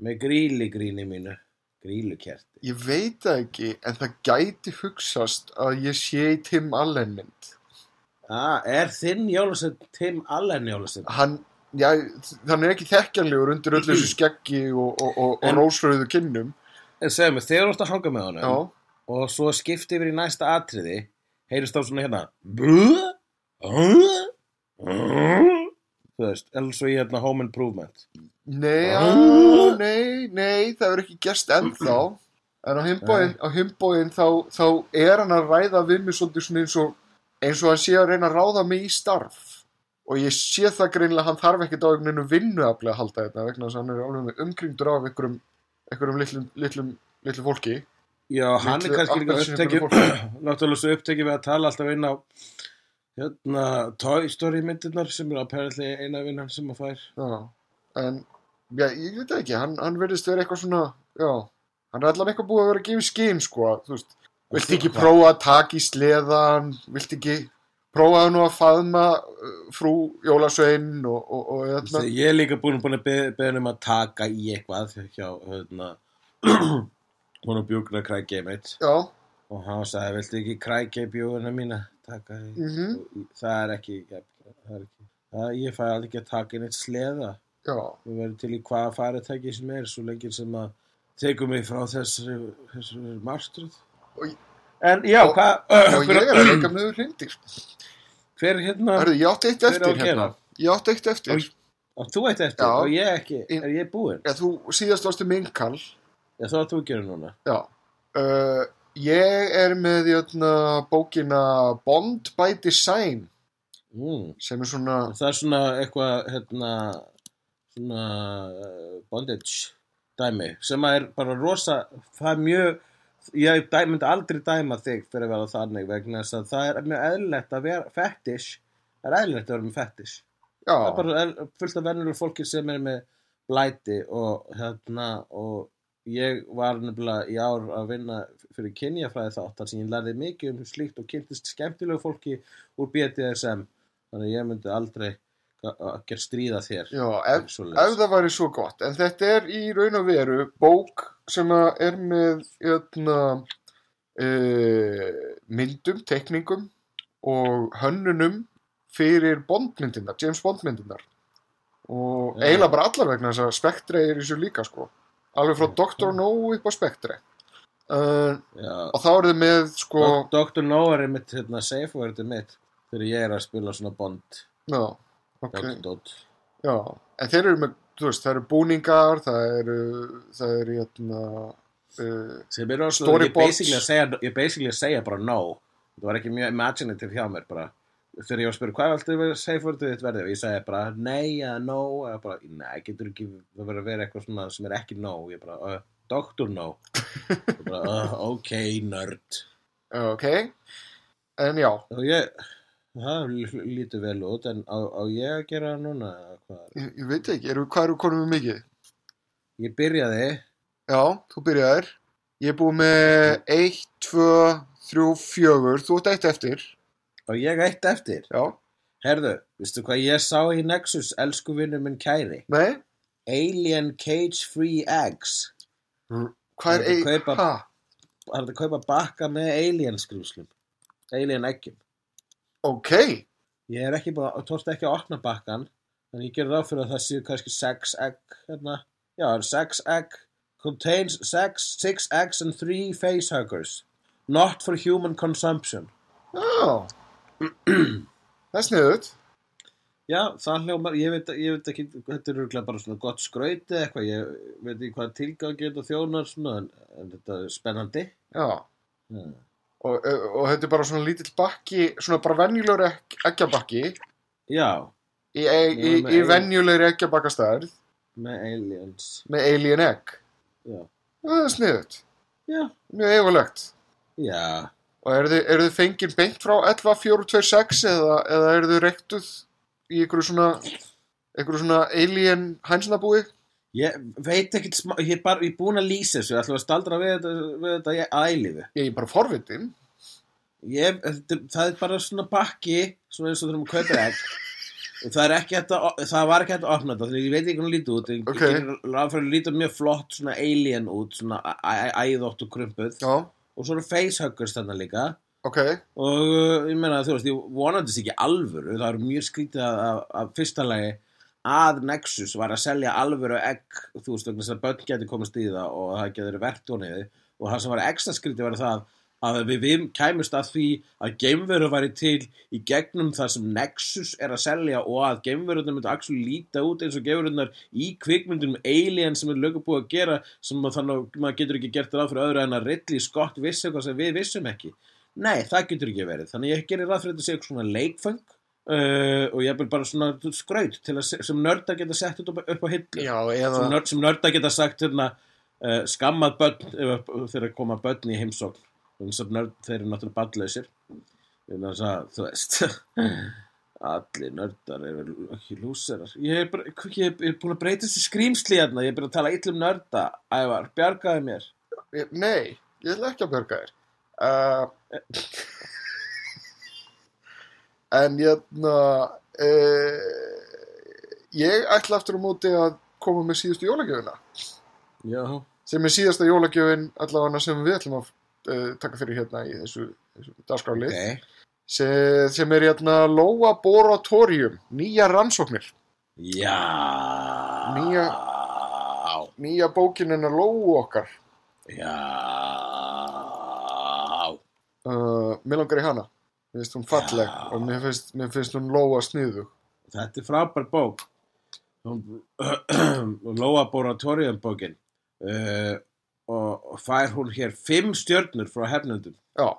Með gríli gríni mínu. Grílukerti. ég veit það ekki, en það gæti hugsast að ég sé í Tim Allen mynd. Ah, er þinn jólasett Tim Allen jólasett? Hann, já, hann er ekki þekkjanlegur undir öllu þessu skeggi og, og, og, og rósröðu kinnum. En segðu mig, þegar þú ert að hanga með honum Já, og svo skipti yfir í næsta atriði heyrist þá svona hérna Buh? Huh? Huh? Þú veist, eða svo í hérna Home Improvement nei, á, nei, nei, það er ekki gerst ennþá. En á himbóin, á himbóin þá, þá er hann að ræða við mig svolítið eins og, eins og hann sé að reyna að ráða mig í starf. Og ég sé það greinilega að hann þarf ekkert á einhvern veginn vinnuafli að halda þetta vegna þess að hann er alveg umkringdur af einhverjum, einhverjum litlum, litlum, litlum fólki. Já, hann er kannski líka upptekið náttúrulega svo upptekið við að tala alltaf inn á hérna Toy Story myndirnar sem er apparently eina vinnan sem að fær. Já, en já, ég veit ekki, hann, hann verðist vera eitthvað svona, já, hann er allavega eitthvað búið að vera að gefa í skinn, sko, þú veist, vilt ekki prófa að taka í sleðan, vilt ekki prófa nú að faðma uh, frú Jólasvein og, og, og hérna, ég er líka búin, búin að beða um að taka í eitthvað hjá hérna hún er bjúkna krækið mitt já, og hann sagði, viltu ekki krækja í bjóðuna mína taka í og í- það er ekki það er ekki það, ég fæ aldrei ekki að taka inn eitt sleða. Já, við verðum til í hvaða fyrirtæki sem er svo lengi sem að tekum mig frá þessari, þessari marstruð Og- en já, og- hvað og ég er að leika með þau hrindir. hver hérna Hörðu, ég átti eitt eftir að gera? hérna, ég átti eitt eftir, Oj. á, þú eitt eftir Já. og ég ekki, er ég búinn? Já, þú síðast varstu minkall, já, þá að þú gerir núna. Já, uh, ég er með, hérna, bókina Bond by Design, mm. sem er svona, það er svona eitthvað hérna svona uh, bondage dæmi sem er bara rosa það er mjög ég dæ- myndi aldrei dæma þig fyrir að vera þannig vegna þess að það er mjög eðlilegt að vera fetish. Það er eðlilegt að vera með fetish. Það er já, bara fullt af venjulegur fólki sem er með blæti og hérna og ég var nefnilega í ár að vinna fyrir kynjafræði þátt þar sem ég lærði mikið um slíkt og kynntist skemmtilegu fólki úr BDSM þannig að ég myndi aldrei að gera stríða þér. Já, ef, ef það væri svo gott. En þetta er í raun og veru bók sem er með jötna, uh, myndum, tekningum og hönnunum fyrir Bondmyndirnar, James Bond myndirnar og eiginlega bara allar vegna þess að Spectre er í þessu líka sko alveg frá Dr. No upp á Spectre uh, og þá er þið með sko Dr. No er mitt hérna, safe wordið mitt þegar ég er að spila svona Bond. Já, ok, já, en þeir eru með veist, það eru búningar það eru, það eru jötna, uh, er ég Storyboards. ég basically að segja bara no. Það var ekki mjög imaginative hjá mér bara þegar ég var að spyrja hvað vera safe wordið þitt verði og ég segi bara nei eða no eða bara nei getur ekki það verður að vera eitthvað svona sem er ekki no ég bara uh, Dr. No og bara uh, ok nerd ok en já, og ég það lí- lítur vel út en á, á ég að gera núna ég, ég veit ekki, eru, hvað eru konum með mikið? ég byrjaði Já, þú byrjaðir. Ég er búið með 1, 2, 3, 4. Þú ert eitt eftir. Og ég eitt eftir Já. herðu, veistu hvað ég sá í Nexus elsku vinnu minn kæri Nei? Alien Cage Free Eggs Hvað er kaupa- Hæ? Það er að kaupa bakka með alien skrúslum Alien eggjum Ok. Ég er ekki búin að, tókst ekki að opna bakkan Þannig ég gerir ráð fyrir að það séu kannski sex egg hérna. Já, það er sex egg Contains sex, six eggs and three facehuggers Not for human consumption Já. Það er sniðut. Já, það hljómar, ég veit, ég veit ekki Þetta er örugglega bara svona gott skrauti eitthvað Ég veit ekki hvað tilgang geta þjónar svona, en, en þetta er spennandi Já. Já, Og, og þetta er bara svona lítill bakki, svona bara venjulegur ek, eggjabakki Já í, í, í, í venjulegri eggjabakastærð með aliens með alien egg. Já, Það er sniðut. já, Mjög eigulegt. já. Og eru þið, þið fengið beint frá 11426 eða, eða eru þið rektuð í einhverju svona, einhverju svona alien hænsnabúi? Ég veit smá, ég er bara, ég er búin að lýsa þessu, ég ætla að staldra við þetta, við þetta ég- að eilífi. Ég er bara forvitin. Ég, það er bara svona bakki, svona eins og þegar maður kaupir egg. Það er ekki hægt að, það var ekki hægt að opna þetta, þannig ég veit ekki hvernig lítið út. Ég Ok. okay. ráðfæri lítið mjög flott svona alien út, svona æðótt og krumpuð. Já, Og svo eru facehuggers þarna líka. ok. Og uh, ég meina, þú veist, ég vonandi þess ekki alvöru, það er mjög skrítið að, að, að fyrsta lagi að Nexus var að selja alvöru egg, þú veist, vegna þess að börn geti komast í það og það geti verið verðtóniði og það sem var ekstra skrítið var það að við, við kæmust að því að geimveru væri til í gegnum það sem Nexus er að selja og að geimverunar myndi actually líta út eins og geimverunar í kvikmyndunum Alien sem er lögu búið að gera sem að þannig að maður getur ekki gert ráð fyrir öðru en að Ridley Scott vissi eitthvað sem við vissum ekki Nei, það getur ekki verið. Þannig ég gerir ráð fyrir þetta að segja svona leikfeng uh, og ég er bara svona skraut að sem nörda geta sett upp, á hillu. Já, eða, sem nörda geta sagt hérna, uh, skammað börn þegar koma börn í heimsókn. Nörd, þeir eru náttúrulega ballausir. Þannig að þú veist, allir nördar eru ekki lúserar. Ég er, bara, ég er, ég er búin að breyta þessu skrýmsli hérna. Ég er búin að tala illum nörda. Ævar, bjargaði mér. nei, ég ætla ekki að björga þér. Uh, en hérna, uh, ég ætla aftur á móti að koma með síðustu jólagjöfina. Já. Sem er síðasta jólagjöfin allavega sem við ætlum að taka fyrir hérna í þessu, þessu dagskrálið. Ok. sem, sem er hérna Lóa Boratorium, nýja rannsóknir Já. Nýja- nýja bókin hennar Lóu okkar Já. uh, mér langar í hana mér finnst hún falleg Já. og mér finnst, mér finnst hún Lóa sniðu Þetta er frábær bók. Hún- Lóa Boratorium bókin. Uh, og fær hún hér fimm stjörnur frá hefnundum. já,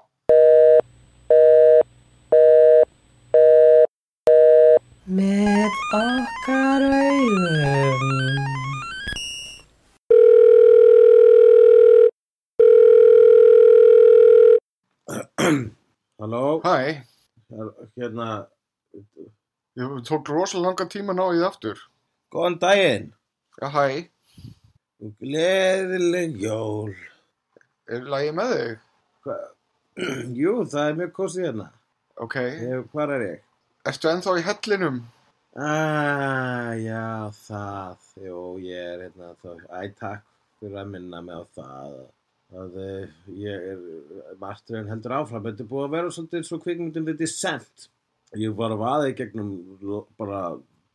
Með okkar augum. Halló? hæ Hérna, ég tók rosalega langan tíma að ná í það aftur góðan daginn. Já, hæ, Gleðileg jól. er lagið með þig? Hva? Jú, það er mjög kosið hérna. Ok, Ég, hvar er ég? ertu ennþá í hellinum? Ah, já, það. Jú, ég er hérna þá. Æ, takk fyrir að minna mig á það. Það eh, ég er, Martin heldur áfram. Þetta er búið að vera svolítið svo kvikmyndin The Descent. Ég var að vaða í gegnum bara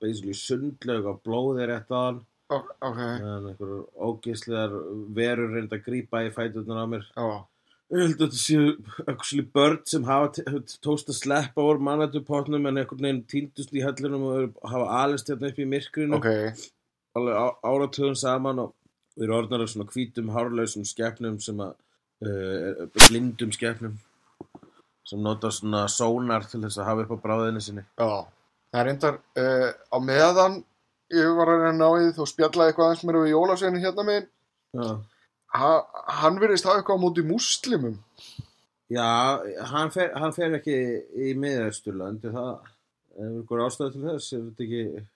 basically sundlaug á hann. Ó, Ok, Þannig einhverjur ógeðslegar verur reynd að grípa í fæturnar á mér. já, Ég held að þetta séu actually börn sem hafa t- tókst að sleppa úr mannættupotnum en einhvern veginn týndust í hellunum og hafa alist hérna upp í myrkrinu. Ok, alveg á- áratugum saman og við erum orðnar af svona hvítum hárlausum skepnum sem að uh, blindum skepnum sem nota svona sónar til þess að hafa upp á bráðinu sinni. Já. Það er reyndar, uh, á meðan ég var að reyna í því, þú spjallaði eitthvað aðeins mér við jólasveinu hérna minn. Já, Ha, hann virðist hafa eitthvað á móti múslimum. Já hann, fer, hann fer ekki í miðausturlönd er það er einhver ástæðu til þess er þetta ekki,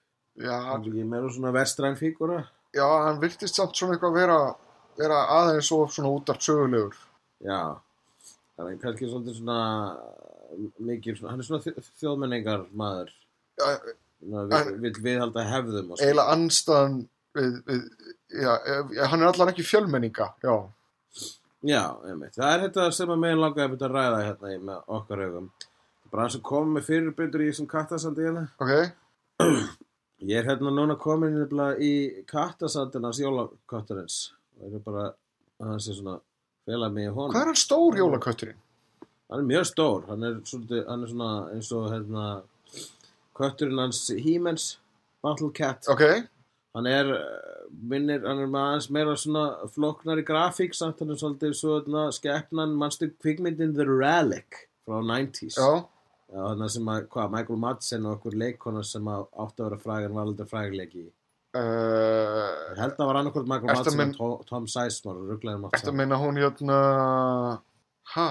ekki meira svona vestræn fígura já, hann virtist samt svona eitthvað vera, vera aðeins og svona útart sögulegur. Já, það er kannski svolítið svona mikið, hann er svona þjóðmenningar maður, Já, við, vil viðhalda hefðum og eiginlega anstæðan við, við, já, hann er allar ekki fjölmenninga, já. Já, það er þetta sem að megin langaði að byrja að ræða hérna í með okkar augum. Bara hans að koma með fyrirbyndur í þessum kattasandi hérna. Ok, Ég er hérna núna komin í kattasandin hans jólakottarins og er bara, hann sé svona fela mig í honum. hvað er hann stór jólakötturinn? Hann er mjög stór, hann er, svolítið, hann er svona eins og hérna kötturinn hans Hímens, Battle Cat. Ok, Hann er, eh, minnir, hann er með aðeins meira svona flóknari grafík samt hann er svolítið svo hérna, skeppnan, mannstu kvikmyndin The Relic frá 90s. já, þannig sem að, hvað, Michael Madsen og okkur leikkonar sem átti að vera frægar var aldrei frægleiki. Ég uh, held að var annarkvort Michael Madsen minn- og Tom, Sizemore, rugglaðum átt Þetta meina hún hérna, ha,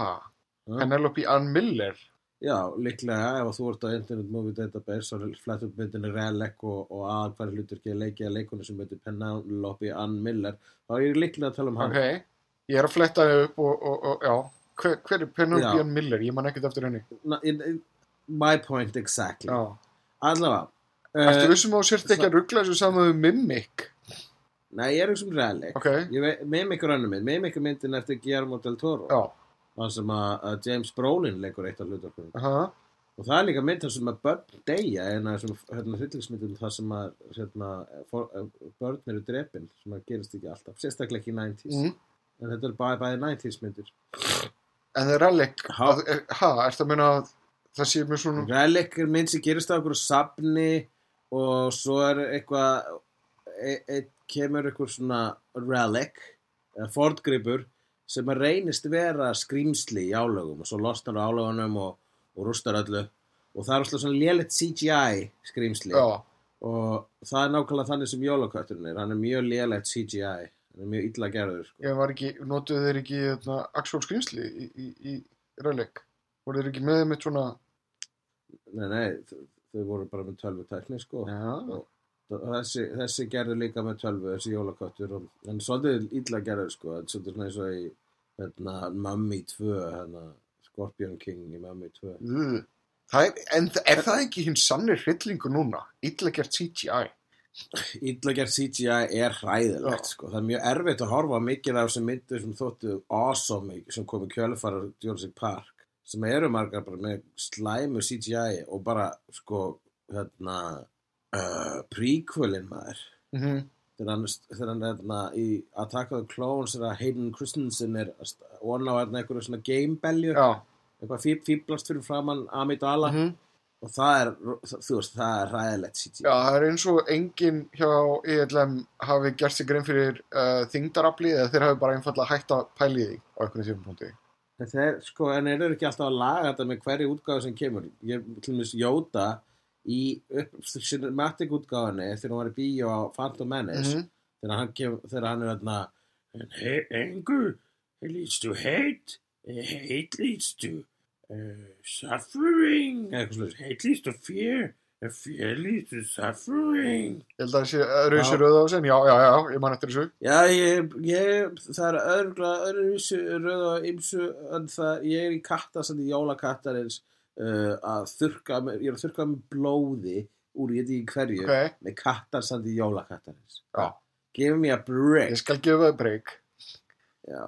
Penelope Ann Miller. Já, líklega ef þú ert á Internet Movie Database og flett upp myndinni Relic og, og að hver hlutur ekki að leikja leikonu sem heitir Penelope Ann Miller þá er ég líklega að tala um hann Ok, ég er að fletta þig upp og, og, og já, hver, hver er Penelope. Ann Miller? Ég man ekkert eftir henni. Na, in, in, My point exactly. Allavega Ertu uh, vissum að þú sért ekki að ruggla þessu saman við Mimic? Nei, ég er ekki sem Relic Ok, Ég veit, Mimic er önnum minn Mimic er myndin eftir Guillermo del Toro já, Það sem að, James Brolin leikur eitt af hlutarkunum aha, Og það er líka mynd þar sem að börn deyja en að þessum hérna, hryllingsmyndum þar sem að hérna, for, börn eru drepin sem að gerist ekki alltaf, sérstaklega ekki í 90s mm. en þetta er bara bæði 90s myndir en það er relic, Ha. er- ertu að meina að það sé mér svona, Relic er mynd sem gerist á okkur safni og svo er eitthvað e, e, kemur eitthvað svona relic eða fordgripur sem að reynist vera skrýmsli í álögum og svo losnar á álögunum og, og rústar öllu og það er alltaf svona lélitt CGI skrýmsli já, og það er nákvæmlega þannig sem jólakötturinn er hann er mjög lélægt CGI hann er mjög illa gerður sko. ég var ekki, notuðu þeir ekki hérna, actual skrýmsli í, í, í relic? Voru þeir ekki með mitt svona, nei, nei, þau, voru bara með tölvu tækni sko. já, og þessi, þessi gerður líka með tölvu þessi jólaköttur en svolítið illa gerður sko. svolítið svona eins og í hérna, Mummy 2 hérna, Scorpion King í Mummy 2 Ugh. Það er, en er það ekki hinn sannir hryllingu núna? Illa gert CGI. gerð CGI er hræðilegt sko. það er mjög erfitt að horfa mikið af þessum myndir sem þóttu awesome sem komu kjölfara Jurassic Park sem eru margar bara með slæmu CGI og bara sko hérna uh, prequelin maður Mm -hmm. Þegar hann, þegar hann hérna, í Attack of the Clones þegar Hayden Christensen er vona á einhverju svona gamebelju eitthvað fí, fíblast fyrir framann Amidala. Mm og það er, þú veist, það er hræðilegt CGI Já, það er eins og enginn hjá ELM hafi gert sig grein fyrir uh, þingdarafli eða þeir hafi bara einfallega hægt að pæli því á einhvern tíum punkti. Þeir, sko, en eru ekki alltaf að laga þetta með hverju útgáðu sem kemur? Ég, til dæmis, Jóta í cinematic útgáðunni þegar hann var í bíó á Phantom Menace Mhm. þegar hann, kem, þegar hann er þarna And he- anger leads to hate hate leads to uh, suffering hate leads to fear If you lead to suffering Ég held að það sé öðru Já. sér rauða á sen. Já, já, já, ég man eftir þessu. Já, ég, ég, það er öðruvísu röð og ymsu en það, ég er í kattasandi jólakattarins uh, að þurrka, með- ég er að þurrka með blóði úr ég ekki hverju Ok. með kattarsandi jólakattarins. Já. Give me a break. Ég skal gefa það breyk. Já.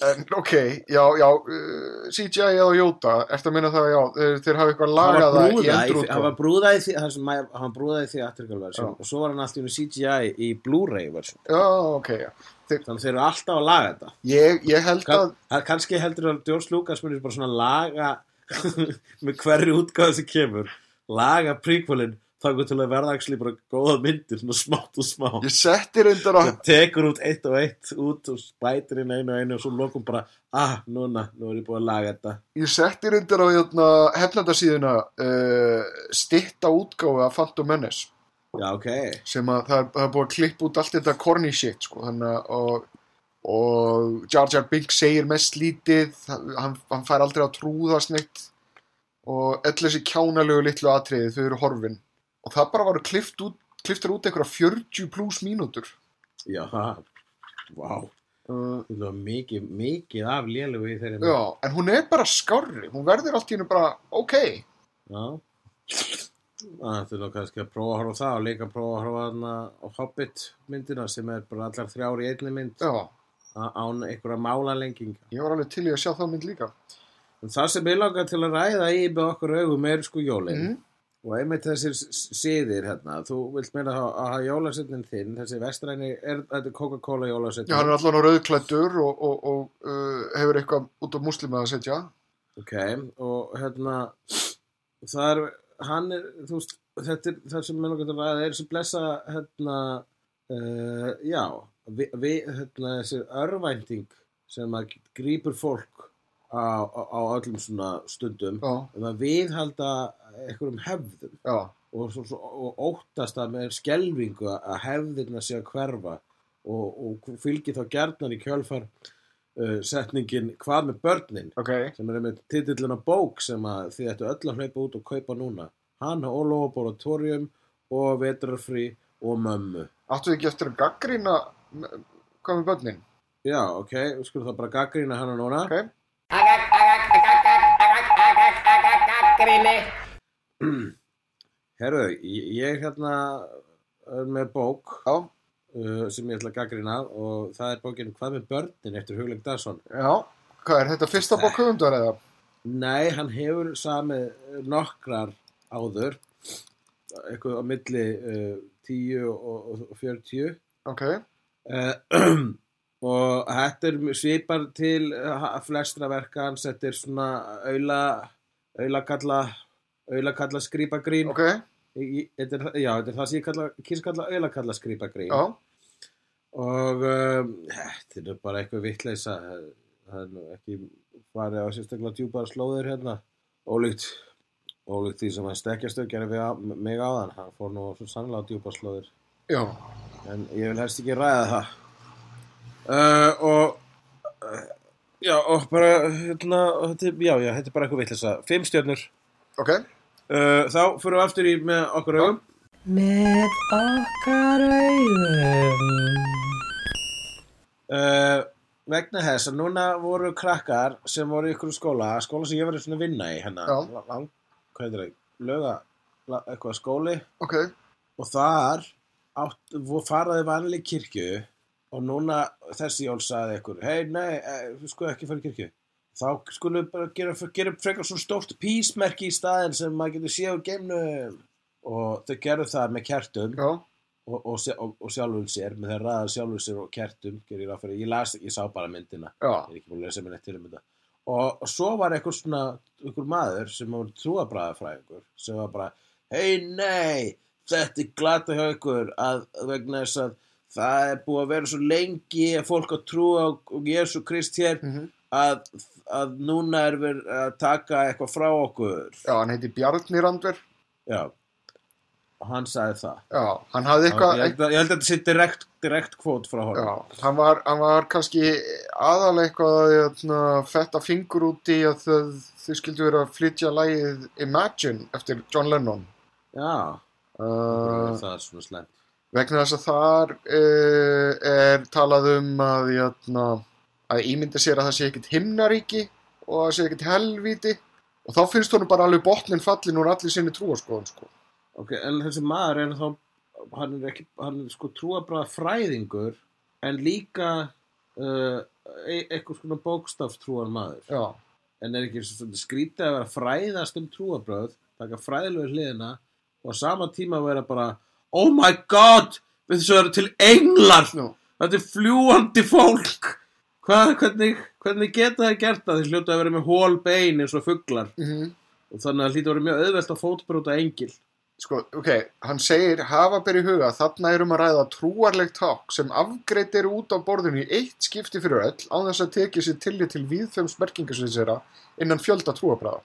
En ok, já, já, uh, CGI eða Jóta, ertu að minna það, já, þeir, þeir hafa eitthvað Hann lagað var það í hann endurútgáfu. var brúða í því, hann sem að- hann brúða í því aðtrykkalverðsum Já. og svo var hann alltaf í CGI í Blu-ray versum. Já, ok, já. Þeir, Þannig þeir eru alltaf að laga þetta. ég, ég held að, Kann, að kannski heldur að George Lucas munir bara svona laga með hverju útgáðu sem kemur. Laga prequelin þannig til að verða actually bara góða myndir svona smátt og smá. Ég setti reyndar að, það tekur út eitt og eitt út og spætir inn einu og einu og svo lokum bara ah, núna, nú er ég búin að laga þetta. Ég setti reyndar á hérna, hefnandasíðuna uh, stitta útgáfu af Phantom Menace. Já, ok, sem að það er, það er búið að klippa út allt þetta corny shit, sko, að og, og Jar Jar Binks segir mest lítið, hann, hann fær aldrei að trúðast neitt og öll þessi kjánalegu litlu atriði þau eru horfin. Og það bara varu klift út, kliftur út einhverja 40 pluss mínútur. Já, það wow, uh, það var mikið mikið af lélegu í þeirri já, en hún er bara skárri. Hún verður allt í hennu bara, ok. Já. Það þurfa kannski að prófa að horfa það og líka að prófa að horfa þarna á Hobbit myndina sem er bara allar þrjár í einni mynd. Já, án einhverja málalenginga. ég var alveg til í að sjá það mynd líka En það sem ég langar til að ræða í með okkur augum er sko jólin Mhm. og einmitt þessir siðir hérna, þú vilt meina að hafa jólasetnin þinn, þessi vestræni, er þetta Coca-Cola jólasetnin? já, hann er allan á rauðklættur og, og, og uh, hefur eitthvað út á múslima að setja Ok, og hérna, það er, hann er, þú veist, þetta er það sem mér langar til að ræða, er þessi blessa, hérna, uh, já, við, vi, hérna, þessi örvænting sem að grípur fólk á, á, á öllum svona stundum, já, um að viðhalda einhverjum hefðum. já, og, svo, svo, og óttast að með skelvingu að hefðirna sé að hverfa. Og, og fylgir þá gjarnan í kjölfar uh, setningin hvað með börnin? Ok. Sem er með titillin á bók sem að þið ættu öll að hlaupa út og kaupa núna. Hanna og Laboratorium og Vetrarfrí og Mömmu. Áttu þið ekki eftir að gaggrýna hvað með börnin? já ok, við skulum það bara gaggrýna hana núna. Ok, herru, ég, ég hérna er með bók já, uh, sem ég ætla að gaggrýna og það er bókin Hvað með börnin eftir Hugleik Dagsson. Já. Hvað er þetta fyrsta bók höfundar eða? Nei, hann hefur samið nokkrar áður eitthvað á milli uh, 10 og, og 40 Ok, uh, og þetta er svipar til uh, flestra verka hans. Þetta er svona auðla auðlakalla auðlakalla skrýpagrín ok, Í- í- þetta er, já, þetta er það sem ég kalla, kalla auðlakalla skrýpagrín já. Og um, þetta er bara eitthvað vittleisa það er nú ekki farið á sérstaklega djúpar slóðir hérna. Ólíkt ólíkt því sem hann stekkjastöð gerði við á, mig áðan. Hann fór nú sannlega djúpar slóðir. Já, en ég vil helst ekki ræða það. Uh, og uh, já og bara hérna, og þetta, já, já, þetta er bara eitthvað vittleisa fimm stjörnur. Ok. Uh, þá fyrir við aftur í með okkur augum. Með okkar augum. Uh, vegna þess að núna voru krakkar sem voru í ykkur skóla, skóla sem ég var að vinna í hérna, lang, hvað heitir það, löga, la- eitthvað skóli. Ok, og þar átt, faraði vanlega í kirkju og núna þessi jól saði ykkur, hei nei, þú sko ekki fara í kirkju. Þá skulum við bara gera, gera frekar svo stórt písmerki í staðin sem maður getur séð á geimnum. Og þau gerðu það með kertum og, og, og, og sjálfum sér með þeir ræða sjálfum sér og kertum gerir ég ég las, ég sá bara myndina. Er um þetta. Og, svo var eitthvað svona einhver maður sem var trúabræðafræðingur sem var bara, hei nei þetta er glata hjá ykkur að vegna þess að það er búið að vera svo lengi að fólk að trúa á Jésu Krist hér mhm. að, að núna er við að taka eitthvað frá okkur. Já, hann heiti Bjarni Randver já. Og hann sagði það. Já, hann hafði eitthvað ég, ég held að þetta sé direkt, direkt kvót frá honum. Já, hann var, hann var kannski aðalega eitthvað að hérna, fetta fingur út í að þau, skildu vera að flytja lagið Imagine eftir John Lennon. Já, uh, það er svona slemt. vegna þess að þar uh, er talað um að, jötna, að ímynda sér að það sé ekkit himnaríki og að það sé ekkit helvíti og þá finnst honum bara alveg botnin fallin úr allir sinni trúaskoðun sko. Ok, en þessi maður er þá, hann er ekki, hann er sko trúabræða fræðingur, en líka uh, e eitthvað svona bókstafstrúar maður. Já, En er ekki svona skrítið að vera fræðast um trúabröð, taka fræðilegu hliðina og á sama tíma vera bara, oh my god, þessu eru til englar, já, þetta er fljúandi fólk. Hvað, hvernig, hvernig geta það gert það? Þeir hljóta að vera með hól bein eins og fuglar mhm og þannig að hlýta að vera mjög auðvelt að fótbróta engil. Sko, ok, hann segir hafa beri huga þarna erum að ræða trúarlegt ták sem afgreitt eru út á borðinu í eitt skipti fyrir öll á þess að tekið sér tillit til viðfems merkingasveitsera innan fjölda trúabræða.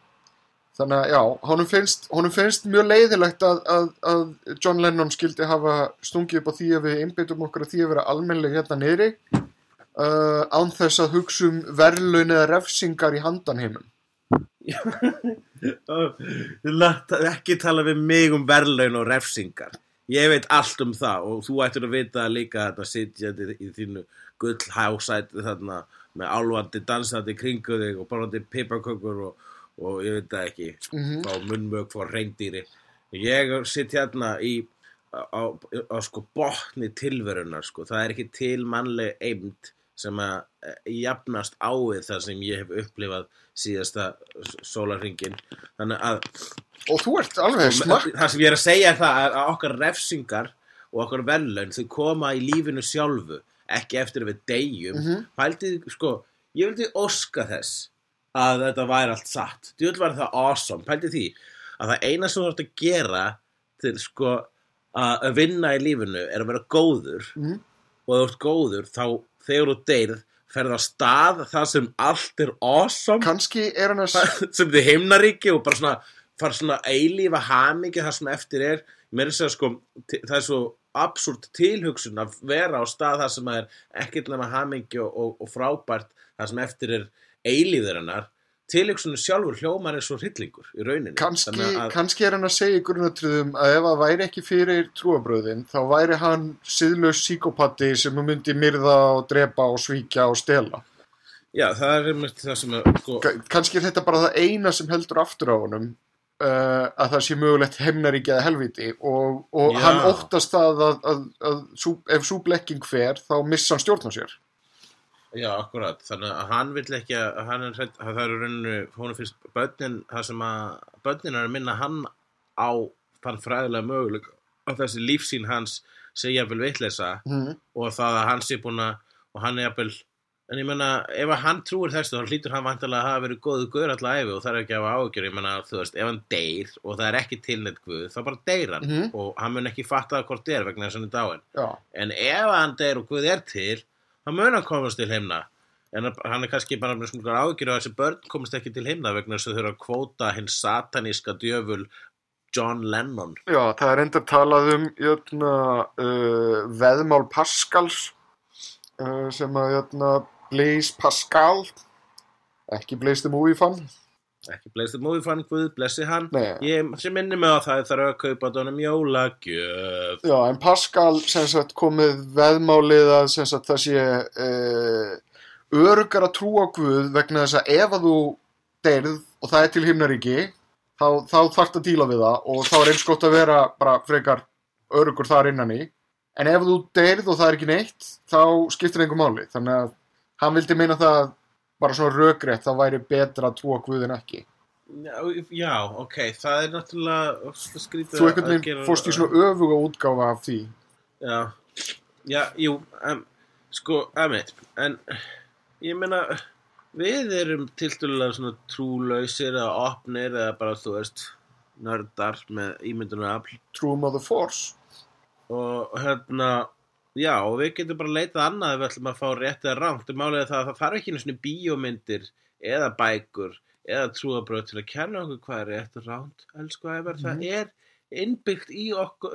Þannig að já, honum finnst, honum finnst mjög leiðilegt að, að, að John Lennon skildi hafa stungið upp á því að við einbyttum okkur að því að vera almennlega hérna niðri uh, án þess að hugsa um verðlaun eða refsingar í handanheimum. Þið láta ekki tala við mig um verðlaun og refsingar. Ég veit allt um það og þú ættir að vita líka þetta sitjandi í þínu gullhásæti þarna með álvandi dansandi kringu þig og borðandi piparkökur og, og ég veit það ekki, Mhm. á munnmög fór reyndýri. Ég sitt hérna í á, á, á sko botni tilverunar sko. Það er ekki til mannleg eimd sem að eh, jafnast á við það sem ég hef upplifað síðasta sólarringin. Þannig að Og þú ert alveg smakk. það sem ég er að segja er það að okkar refsingar og okkar verðlaun þau koma í lífinu sjálfu ekki eftir við deyjum mm Mhm. pæltið, sko, ég vildi óska þess að þetta væri allt satt. Vil vera það awesome, pæltið því að það eina sem þú ert að gera til sko að að vinna í lífinu er að vera góður. Mhm. og ef þú ert góður þá þegar þú deyrð ferð á stað það sem allt er awesome. Kanski er hann að... sem þið heimnaríki og bara svona fara svona eilífa hamingi það sem eftir er. Mér er að segja sko það er svo absúrt tilhugsun að vera á stað það sem er ekkert nema hamingi og, og, og frábært það sem eftir er eilíður hennar tilhugsunum sjálfur hljómar er svo hryllingur í rauninni að, kannski er hann að segja í grunnatriðum að ef það væri ekki fyrir trúabröðin þá væri hann síðlaus síkopati sem myndi myrða og drepa og svíkja og stela. já, það er einmitt það sem er sko, Ka- Kannski er þetta bara það eina sem heldur aftur á honum uh, að það sé mögulegt heimnaríki eða helviti og, og hann óttast að, að, að sú, ef svo blekking fer þá missa hann stjórn á sér. Já, akkurat. Þannig að hann vill ekki að hann er að það eru rauninu, hún finnst börnin, það sem að börnin er að minna hann á þann fræðilega möguleik að þessi lífsýn hans sé jafnvel vitleysa Mm. og það að hann sé búin að, og hann er jafnvel, en ég menna, ef að hann trúir þessu, þá hlýtur hann vantilega að hafa verið góðu guður alla æfi og það er ekki að hafa ágjör, ég menna, þú veist, ef hann deyr og það er ekki tilnætt guð, þá bara deyr hann Mhm. og hann mun ekki fatta það hvort er vegna þess að hann er dáin. Já, En ef hann deyr og Guð er til, þá mun hann komast til heimna. En hann er kannski bara með svona ágjur að þessi börn komast ekki til heimna vegna þess að þau eru að kvóta hinn sataníska djöful John Lennon. Já, það er enda talað um jötna, uh, veðmál Pascals uh, sem að jötna, Blaise Pascal ekki Blaise the Movie fan Ekki bleist það móði fann Guð, blessi hann. Nei. Ég sem minni mig á það þarf að kaupa dónum jólagjöf. Já, en Pascal sem sagt komið veðmálið að sem sagt það sé uh, örugar að trúa Guð vegna þess að ef að þú deyrð og það er til himnaríki þá, þá þarft að díla við það og þá er eins gott að vera bara frekar örugur þar innan í en ef þú deyrð og það er ekki neitt þá skiptir einhver máli þannig að hann vildi meina það bara svona rökrétt þá væri betra að trúa á Guð en ekki Já, ok, það er náttúrulega skrítið þú einhvern veginn fórst í svona öfuga útgáfa af því. Já, já, jú, um, sko, emitt, en ég meina, við erum tildulega svona trúlausir eða opnir eða bara, þú veist, nördar með ímyndunarafl. True of the Force. Og hérna, já, og við getum bara leitað annað ef við ætlum að fá rétt eða rangt. Og málega það að það þarf ekki svona bíómyndir eða bækur eða trúabröð til að kenna okkur hvað er rétt og rangt, elsku æfar, það er innbyggt í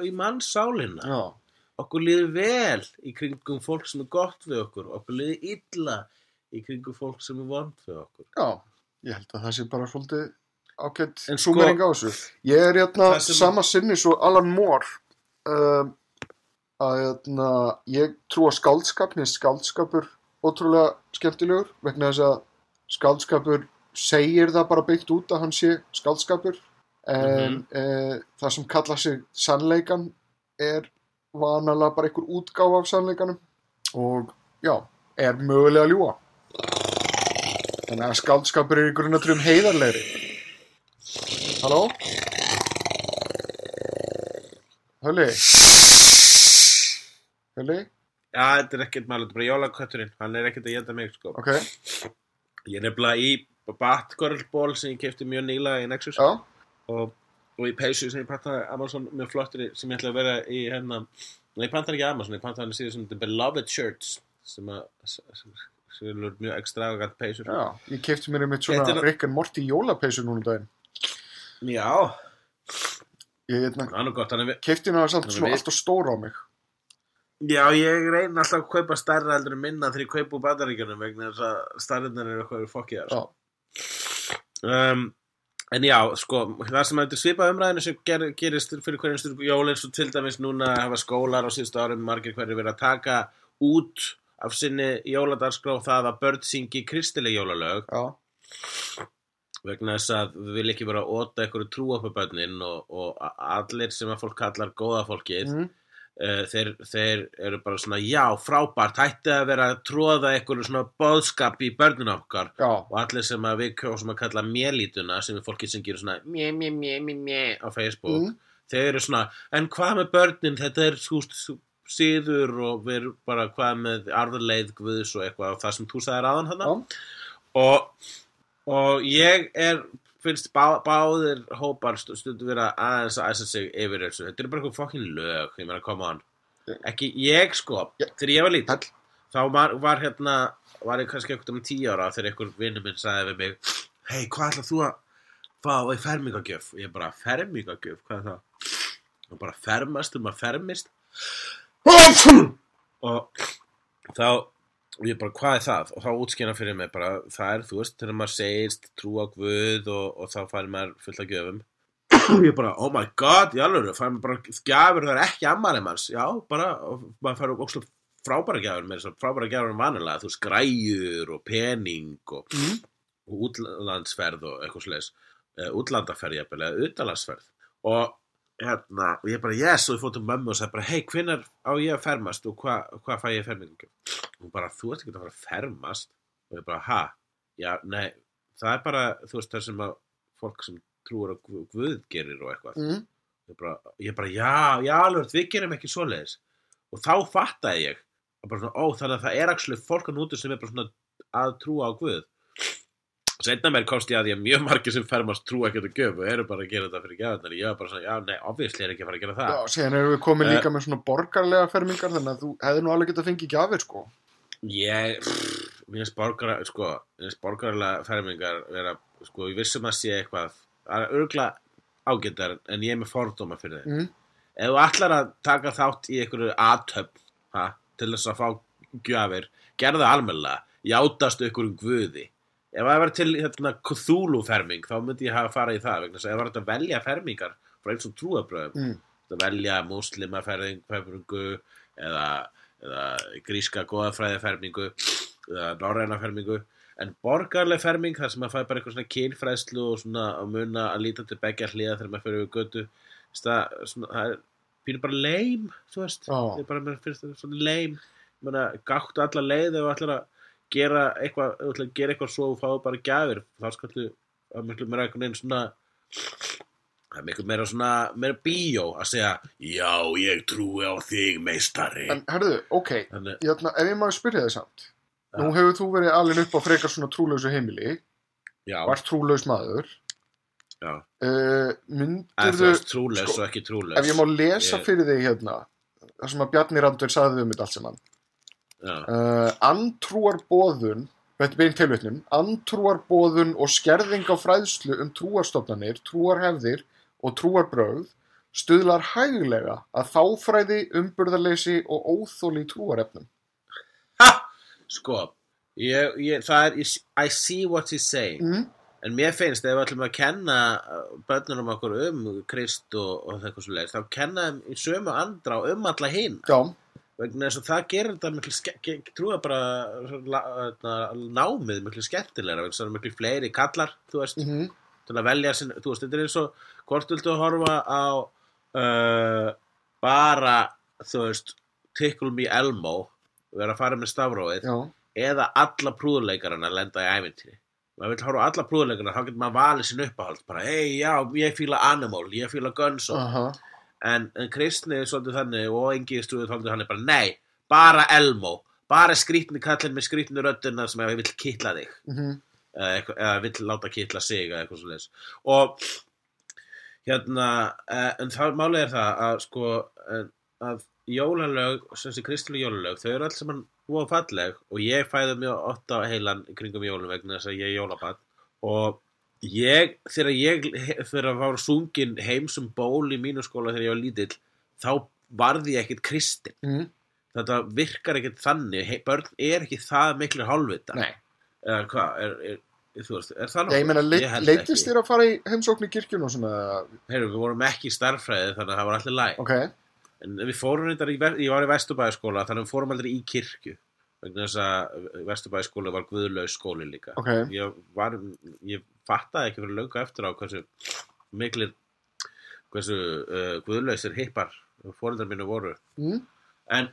í mannssálina Já. Okkur líður vel í kringum fólk sem er gott við okkur. Okkur líður illa í kringum fólk sem er vond við okkur. Já, ég held að það sé bara svolítið ákveðt En sko- súmering á þessu. Ég er hérna Það sem- sama sinni svo Alan Moore um, að hérna, ég trú að skáldskap, mér er skáldskapur ótrúlega skemmtilegur vegna þess að skáldskapur segir það bara byggt út að hann sé skáldskapur. En mm það sem kalla sig sannleikan er vanalega bara einhver útgáfa af sannleikanum. Og já, er mögulega að ljúa þannig að skáldskapur er í grunnatrum heiðarlegri. Halló? Hölli? Hölli? Já, þetta er ekkert mál, þetta er bara jólakötturinn, hann er ekkert að geta mig, sko. Ok, Ég er nefnilega í Batgirl-ból sem ég kefti mjög nýlega í Nexus. Já, og, og í peysu sem ég pantaði Amazon mjög flottir sem ég ætla að vera í hérna, nei, ég pantaði ekki Amazon, ég pantaði hann síðan sem The Beloved Shirts sem að, sem, er mjög extravagant peysur. já, ég kefti mér einmitt svona Þetta er- Rick and Morty jólapeysu núna um daginn. Já, Ég hérna, það er gott, hann er kefti hérna samt Þannig svona við- alltaf stóra á mig Já, ég reyna alltaf að kaupa stærra heldur en minna þegar ég kaupa úr bandaríkjunum vegna þess að stærrinnar eru eitthvað fokkiðar. Já, Um, en já, sko, það sem er svipað umræðinu sem ger, gerist fyrir hverjum styrku jól eins og til dæmis núna hafa skólar á síðustu árum margir hverju verið að taka út af sinni jóladagskrá það að börn syngi kristileg jólalög. Já, vegna þess að við vil ekki að óta einhverju trú upp á börnin og, og allir sem að fólk kallar góða fólkið. Mm, uh, þeir, þeir eru bara svona já, frábært, hætti að vera að tróða einhverju svona boðskap í börnun okkar. Já, og allir sem að við kjósum að kalla mélítuna sem er fólkið sem gerir svona mjö, mjö, mjö, mjö, mjö á Facebook Mm. þeir eru svona, en hvað með börnin? Þetta er skúst síður og við erum bara hvað með arðarleið guðs og eitthvað og það sem þú sagðir aðan hana já, og, og ég er finnst bá, báðir hópar stu- stundum vera aðeins að æsa sig yfir þessu, þetta er bara eitthvað fokkin lög ég meina, come on. Ekki ég sko, Já. þegar ég var lítill þá var, var hérna var ég kannski eitthvað um tíu ára þegar einhver vinnur minn sagði við mig hei, hvað ætlað þú að fá í fermingagjöf? Og ég bara, fermingagjöf, hvað er það? Og bara fermast um að fermist. Og þá og ég bara, hvað er það? Og þá útskýna fyrir mig bara, það er, þú veist, þegar maður segist trú á Guð og, og þá fær maður fullt af gjöfum. Og ég bara, oh my god, í alveg fær maður bara gjafur, það er ekki ammæli manns. Já, bara, og maður fær ókslega frábæra gjafur, með þess að frábæra gjafur en vanilega, þú veist, græjur og pening og, mm, og útlandsferð og eitthvað sliðis uh, útlandaferð, jafnvel, eða utanlandsferð og hérna, og ég bara, yes, og ég fótt um mömmu og sagði bara, hei, hvenær á ég að fermast og hvað hva fæ ég fermingu? Og bara, þú ert ekki að fara að fermast. Og ég bara, ha? Já, nei, það er bara, þú veist, það sem að fólk sem trúur á Guð, gerir og eitthvað. Mm, ég bara, ég bara já, já, alveg, við gerum ekki svoleiðis. Og þá fattaði ég að bara svona, ó, þannig að það er actually fólk að núti sem er bara svona að trúa á Guð. Seinna mér komst ég að því að mjög margir sem fermast trúa ekki að gjöf og eru bara að gera þetta fyrir gæðarnar. Ég var bara svona, já, nei, obviously er ekki að fara að gera það. Já, síðan erum við komin Eh. líka með svona borgarlega fermingar þannig að þú hefði nú alveg getað fengið gjafir sko Ég, pff, mér finnst borgara, sko, mér finnst borgarlega fermingar vera, sko, ég vissum að sé eitthvað, það er örgulega ágættar en ég er með fordóma fyrir þeim. mm, Ef þú ætlar að taka þátt í einhverju aðtöfn, ha, til þess að fá gjafir, gerðu það almennilega, játastu einhverjum guði. Ef það var til hérna, Cthulhu ferming, þá myndi ég hafa farið í það, vegna þess að ef það var að velja fermingar frá eins og trúabröðum, mm, að velja múslima fermingu eða, eða gríska góðafræðifermingu eða norræna fermingu en borgarleg ferming þar sem maður fæði bara eitthvað svona kynfræðslu og svona að muna að líta til begja hliða þegar maður fyrir við götu. Það, svona, það er pínur bara leim þú veist, Já. það er bara mér það svona leim Menna, gáttu alla leið ef þú ætlar að gera eitthvað, þú ætlar að gera eitthvað svo og fáðu bara gjafir. Þá skaltu að miklu meira einhvern veginn svona það er miklu meira svona meira bíó að segja já, ég trúi á þig meistari. En herðu, ok þannig, Jörna, ef ég maður spyrja þig samt nú hefur þú verið alveg upp á frekar svona trúlausu heimili já, vart trúlaus maður. Já. Uh, eða myndir þú veist trúlaus sko, og ekki trúlaus. ef ég má lesa Ég- fyrir þig hérna það sem að Bjarni Randur sagði um þetta allt saman. Já, uh, antrúarbóðun þetta er bein tilvitnum antrúarbóðun og skerðing á fræðslu um trúarstofnanir, trúarhefðir og trúarbrögð stuðlar hæglega að þáfræði, umburðarleysi og óþóli trúarefnum. Ha, sko ég, ég, það er, I see what he's saying. Mm, En mér finnst ef við ætlum að kenna uh, börnunum okkur um Krist og, og eitthvað svo leiðist, þá kenna þeim í sömu andrá um alla hinn. Já, Vegna þess að það gerir þetta miklu, trúa bara hérna, námið miklu skemmtilegra, vegna að það er miklu fleiri kallar, þú veist, mhm, til að velja sin, þú veist, þetta er eins og hvort viltu horfa á uh, bara, þú veist, Tickle Me Elmo, vera að fara með stafróið, já, eða alla prúðuleikarana lenda í ævintýri. Maður vil horfa á alla prúðuleikarana þá getur maður valið sín uppáhald bara, hei, já, ég fíla Animal, ég fíla Guns og, aha, en, en kristni er svolítið þannig og engi stúðu svolítið þannig bara, nei, bara Elmo bara skrítni kallinn með skrítni röddina sem ég vil kitla þig. Mhm, eða, eða vill láta kitla sig eða eitthvað svo leis og hérna eh, en það málið er það að sko eh, að jólalög, sem sé kristileg jólalög þau eru alls saman voða falleg og ég fæði mjög oft á heilan kringum jólum vegna þess að ég er jólabann og ég, þegar ég þegar að var sungin heim sem ból í mínu skóla þegar ég var lítill þá varði ég ekkit kristin. Mhm, þetta virkar ekkit þannig. Börn er ekki það miklu hálfvita nei. Eða hvað, er, er, þú veist, er það Já, ég meina, leit, held leitist ekki. þér að fara í heimsókn í kirkjun og svona, Heyrðu, við vorum ekki í starffræði þannig að það var allir læg. Ok, en við fórum reyndar í, ver- ég var í Vesturbæðaskóla þannig að við fórum aldrei í kirkju vegna þess að Vesturbæðaskóla var guðlaus skóli líka. Ok, ég, var, ég fattaði ekki fyrir löngu eftir á hversu miklir hversu uh, guðlausir hippar fóreldrar mínu voru. Mhm, en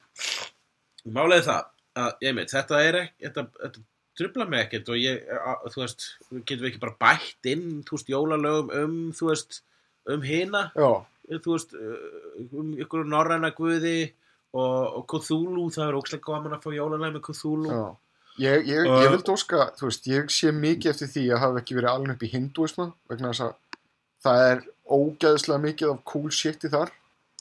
málega það að ég meit, þetta er ekki þetta, þetta trubla mig ekkert og ég, að, þú veist, getum við ekki bara bætt inn, þú veist, jólalögum um, þú veist, um hina já, þú veist, uh, um ykkur norræna guði og, og Cthulhu, það er ókslega gaman að fá jólalæg með Cthulhu já. Ég, ég, ég vildi óska, þú veist, ég sé mikið eftir því að hafa ekki verið alveg upp í hindúisma vegna þess að það er ógæðslega mikið af cool shiti þar.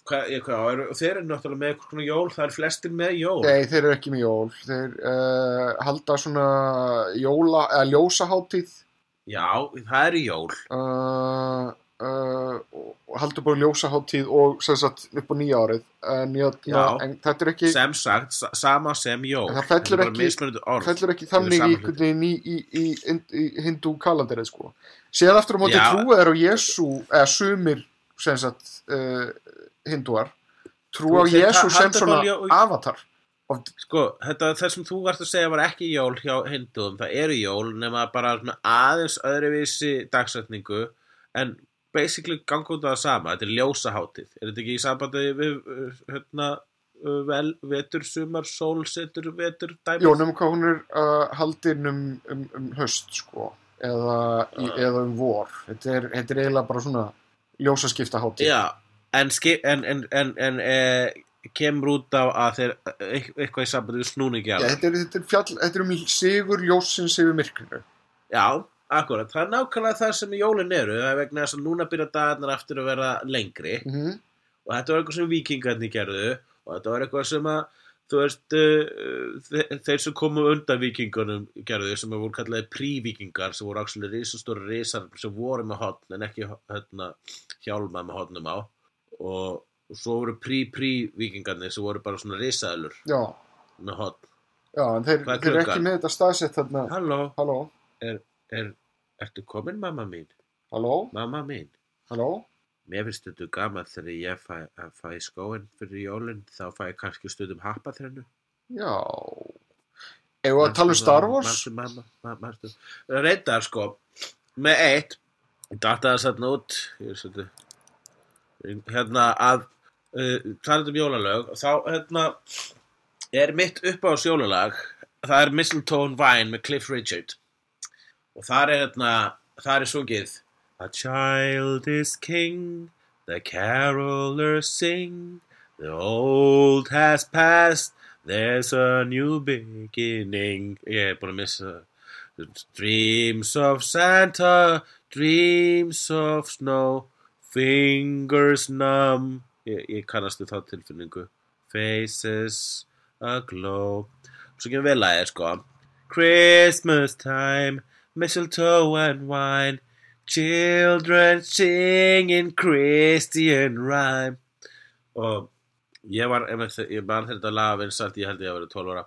Hvað, ég, hvað, er, þeir eru náttúrulega með eitthvað svona jól, það er flestir með jól Nei, þeir eru ekki með jól. Þeir uh, halda svona jóla, eða ljósaháttíð Já, það eru jól uh, uh, og halda bara ljósaháttíð og sem sagt upp á nýja árið. En, Já. en þetta er ekki, sem sagt, sa- sama sem jól það fellur ekki- ekki þannig í, í, í, í, hindú kalendarið sko. Sér aftur á móti trúa er á Jésu, eða sumir sem sagt uh, hindúar, trúa á Jésu sem svona ljó- avatar. Sko, þetta, það sem þú varst að segja var ekki jól hjá hindúum, það eru jól nema bara aðeins öðruvísi dagsetningu en basically á það sama, þetta er ljósaháttið er þetta ekki í sambandi við uh, hérna uh, vel, vetur, sumar, sól, setur, vetur, dæmis? Jó, nefnum hvað hún er uh, haldin um, um, um höst sko, eða, í, Já. eða um vor. Þetta er, þetta er eiginlega bara svona ljósaskipta hátíð. Já, en, en, en, en, en e, kemur út á að þeir eit- eitthvað í sambandi snúningi Já, alveg. þetta, er, þetta, er fjall, þetta er um sigur ljósins yfir myrkrinu. Já, akkurat, það er nákvæmlega það sem jólin eru, það er vegna þess að núna byrja dagarnar aftur að vera lengri. Mm og þetta var eitthvað sem vikingarnir gerðu. Og þetta var eitthvað sem að þú veist, uh, þe- þeir sem komu undan vikingunum gerðu sem voru kallaði prívikingar sem voru risastóri risar sem voru með hotn en ekki hérna, hjálma með hotnum á og, og svo voru prí-prí-vikingarnir sem voru bara svona risaðlur Já, með hotn. já, en þeir, þeir eru ekki með þetta staðsett þarna. Halló, Halló, er, er, ertu komin mamma mín? halló, Mamma mín? halló. Mér finnst þetta gaman þegar ég fæ, fæ skóin fyrir jólinn, þá fæ ég kannski stundum happaþrennu. Já. Ef við að tala um Star Wars? Manstu, mamma, ma- manstu. Reyndar sko, með eitt, ég datta það satt út, ég er svolítið, hérna að, uh, talað um jólalög, þá hérna, er mitt upp á jólalag, það er Mistletoe Vine með Cliff Richard. Og þar er hérna, þar er sungið, A child is king, the carolers sing, the old has passed, there's a new beginning. Ég er búin að missa Dreams of Santa, dreams of snow, fingers numb. Ég, ég kannast við þá tilfinningu. Faces aglow. Svo kemur vel að sko. Christmas time, mistletoe and wine, children singing Christian rhyme. Og ég var, ég man þetta lag vinsalt, ég held ég að vera 12 ára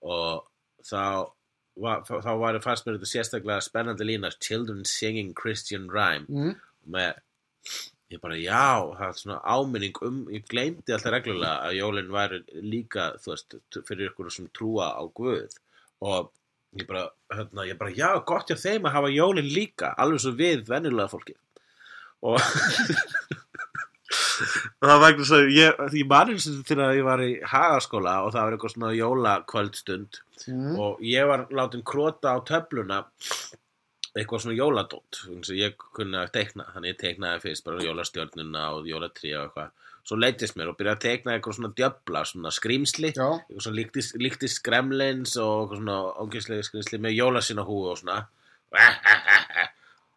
og þá var, þá var fannst mér þetta sérstaklega spennandi lína Children singing Christian rhyme mm. með ég bara já, það er svona áminning um, ég gleymdi alltaf reglulega að jólin væri líka, þú veist, fyrir ykkur sem trúa á Guð og ég bara, hérna, ég bara, já, gott hjá þeim að hafa jólin líka, alveg svo við venjulega fólki og og það var eitthvað svo ég, ég mani sem þegar ég var í hagaskóla og það var eitthvað svona jólakvöldstund Mm. og ég var látin krota á töfluna eitthvað svona jóladótt eins og ég kunni að teikna. Þannig ég teiknaði fyrst bara jólastjörnuna og jólatrí og eitthvað. Svo leittist mér og byrjaði að teikna eitthvað svona djöfla svona skrýmsli eitthvað svona líktist, líktist gremlins og eitthvað svona ógæslega skrýmsli með jólasina húi og svona.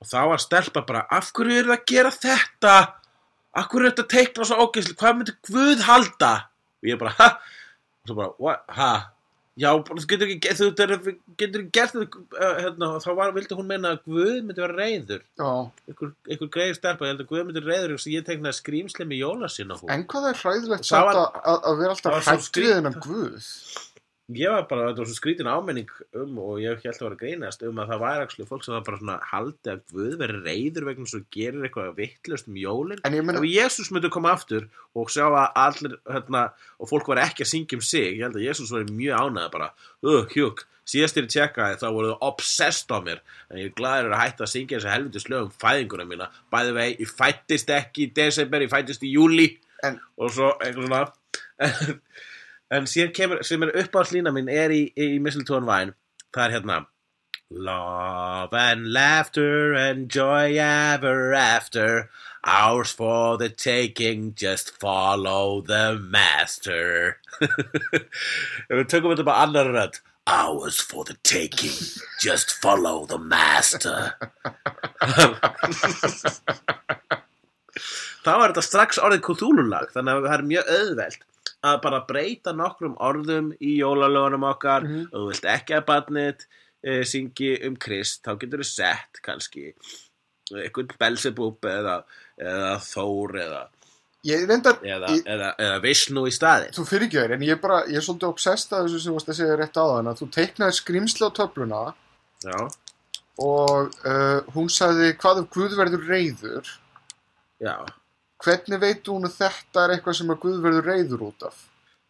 Og þá var stelpa bara af hverju er það að gera þetta? Af hverju er þetta að teikna svo ógæslega hvað myndi Guð halda? Og ég bara ha? Og svo bara what, ha Já, þú getur ekki, þú getur, ekki gert þetta, uh, hérna, þá var, vildi hún meina að Guð myndi vera reyður já. einhver, einhver greið stelpa, ég held að Guð myndi reyður og ég tegnaði skrýmsli með jólasina hú En hvað er hræðilegt var- að, að, vera alltaf svo hrætt skrýt- við hennan guð? Ég var bara, þetta var svo skrítin ámenning um og ég held að vera að grínast um að það væri actually fólk sem var bara svona haldi að Guð veri reyður vegna svo gerir eitthvað vittlust um jólin. En ég meina, ef Jésús myndi koma aftur og sjá að allir, hérna, og fólk var ekki að syngja um sig, ég held að Jésús var mjög ánægð bara, uh, hjúk, síðast ég tjekkaði þá voru þau obsessed á mér. En ég er glaður að hætta að syngja þessi helvitis lög um fæðinguna mína, bæði vei ég fættist ekki í desember, ég fættist í júli En- og svo svona en, síðan kemur, sem er uppáhaldslína mín er í, í Mistletoe Wine það er hérna Love and laughter and joy ever after. Ours for the taking, just follow the master. Ef við tökum þetta bara annar rödd Ours for the taking, just follow the master. Þá er þetta strax orðið Cthulhu-lag Þannig að það er mjög auðvelt að bara breyta nokkrum orðum í jólalögunum okkar. Mhm. og þú vilt ekki að barnið e, syngi um Krist, þá getur þú sett kannski einhvern Belzebub eða, eða Þór eða, ég reyndar, eða, ég, eða, eða Vishnu í staðinn. Þú fyrir ekki þér, en ég er bara, ég er svolítið obsessed að þessu sem þú varst að segja rétt á þann, að þú teiknaði skrýmsli á töfluna Já, og uh, hún sagði hvað ef Guð verður reyður, já hvernig veit hún að þetta er eitthvað sem að Guð verður reyður út af?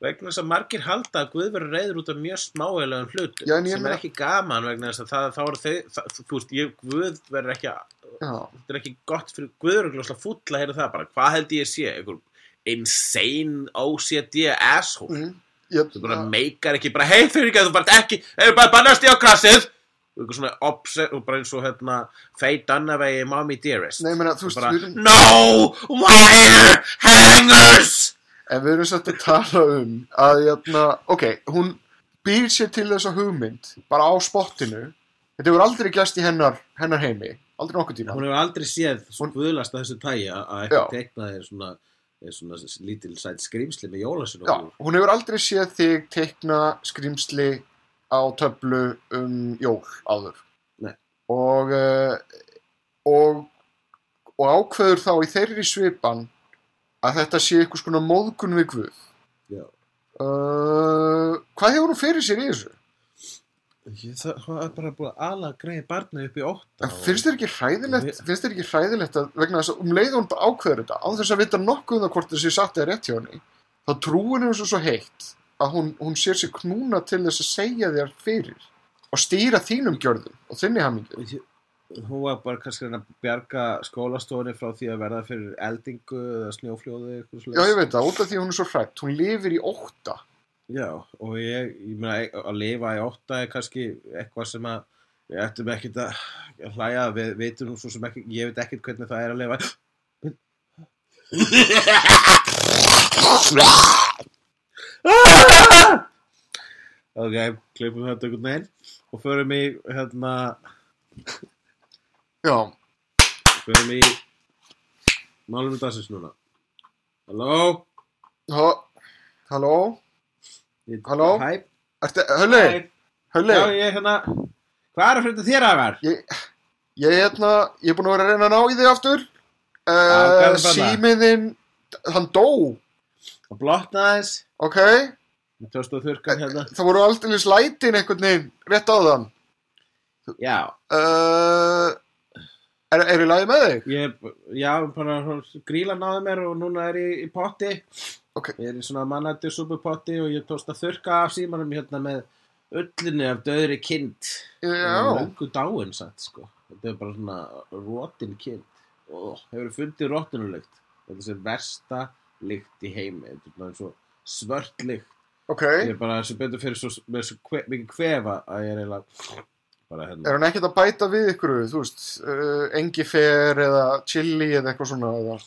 vegna þess að margir halda að Guð verður reyður út af mjög smáilegum hlutum ég sem meina- er ekki gaman vegna þess að það, þá er þau það, þú veist, ég, Guð verður ekki að þetta er ekki gott fyrir Guð er ekki fúll að heyra það bara, hvað held ég sé? Einhver insane OCD asshole. Mm, ég, þú bara meikar ekki, bara hei fyrir ekki þú bara ekki, hefur bara bannast í á grassið og eitthvað svona obsess og bara eins og hérna Faye Dunaway Mommy Dearest. Nei, ég meina, þú veist, bara, við erum- no! Wire hangers? En við erum svolítið að tala um að, jæna, ok, hún býr sér til þessa hugmynd bara á spottinu. Þetta hefur aldrei gæst í hennar, hennar heimi, aldrei nokkuð tíma. hún hefur aldrei séð guðlast að þessu tægi að eitthvað teiknaði svona, svona lítil sætt skrýmsli með jólasinn Já, hún hefur aldrei séð þig teikna skrýmsli á töflu um jól áður. Og, uh, og, og ákveður þá í þeirri svipan að þetta sé einhvers konar móðgun við Guð. Uh, hvað hefur hún fyrir sér í þessu? Ég, það, það er bara búið að ala greið barnið upp í ótta finnst þér ekki hræðilegt, finnst þér ekki hræðilegt að vegna þess að um leið hún ákveður þetta, á þess að vita nokkuð um það hvort þessi satt eða rétt hjá henni, þá trúin hún svo svo heitt að hún, hún sér sér knúna til þess að segja þér fyrir og stýra þínum gjörðum og þinni hamingu. hún var bara kannski að bjarga skólastofunni frá því að verða fyrir eldingu eða snjófljóði eitthvað Já, ég veit það, út af því hún er svo hrætt, hún lifir í ótta. Já, og ég, ég meina að lifa í ótta er kannski eitthvað sem að við ættum ekkert að að hlæja við veitum nú svo sem ekki, ég veit ekkert hvernig það er að lifa Ok, klippum þetta einhvern veginn og förum í hérna, Já, förum í málum dagsins núna. Halló? Ha, halló, Halló? Ég er hérna Hvað er að fyrir þér að ver? ég, ég, hérna, ég er búin að vera að reyna að ná í þig aftur. Uh, það? símiðinn, hann dó, Það blotnaði þess ok? Þú tókst þú þurrkan hérna Það voru aldrei lætin einhvern veginn rétt á þann Já, Uh, er, er í lagi með þig? ég, já, bara gríla náði mér og núna er ég í potti. Ok. Ég er í svona mannættu súpupotti og ég tókst að þurka af símanum hérna með ullinni af döðri kind. Já. Löngu dáin satt, sko. Þetta er bara svona rótin kind. Ó, hefur fundið rótinulykt. Þetta er versta lykt í svo svört lykt. Ok. Ég er bara sem betur fyrir svo, með svo kve, mikið kvefa að ég er eiginlega bara hérna. Er hann ekkert að bæta við ykkur, þú veist, uh, engifer eða chili eða eitthvað svona? Eða?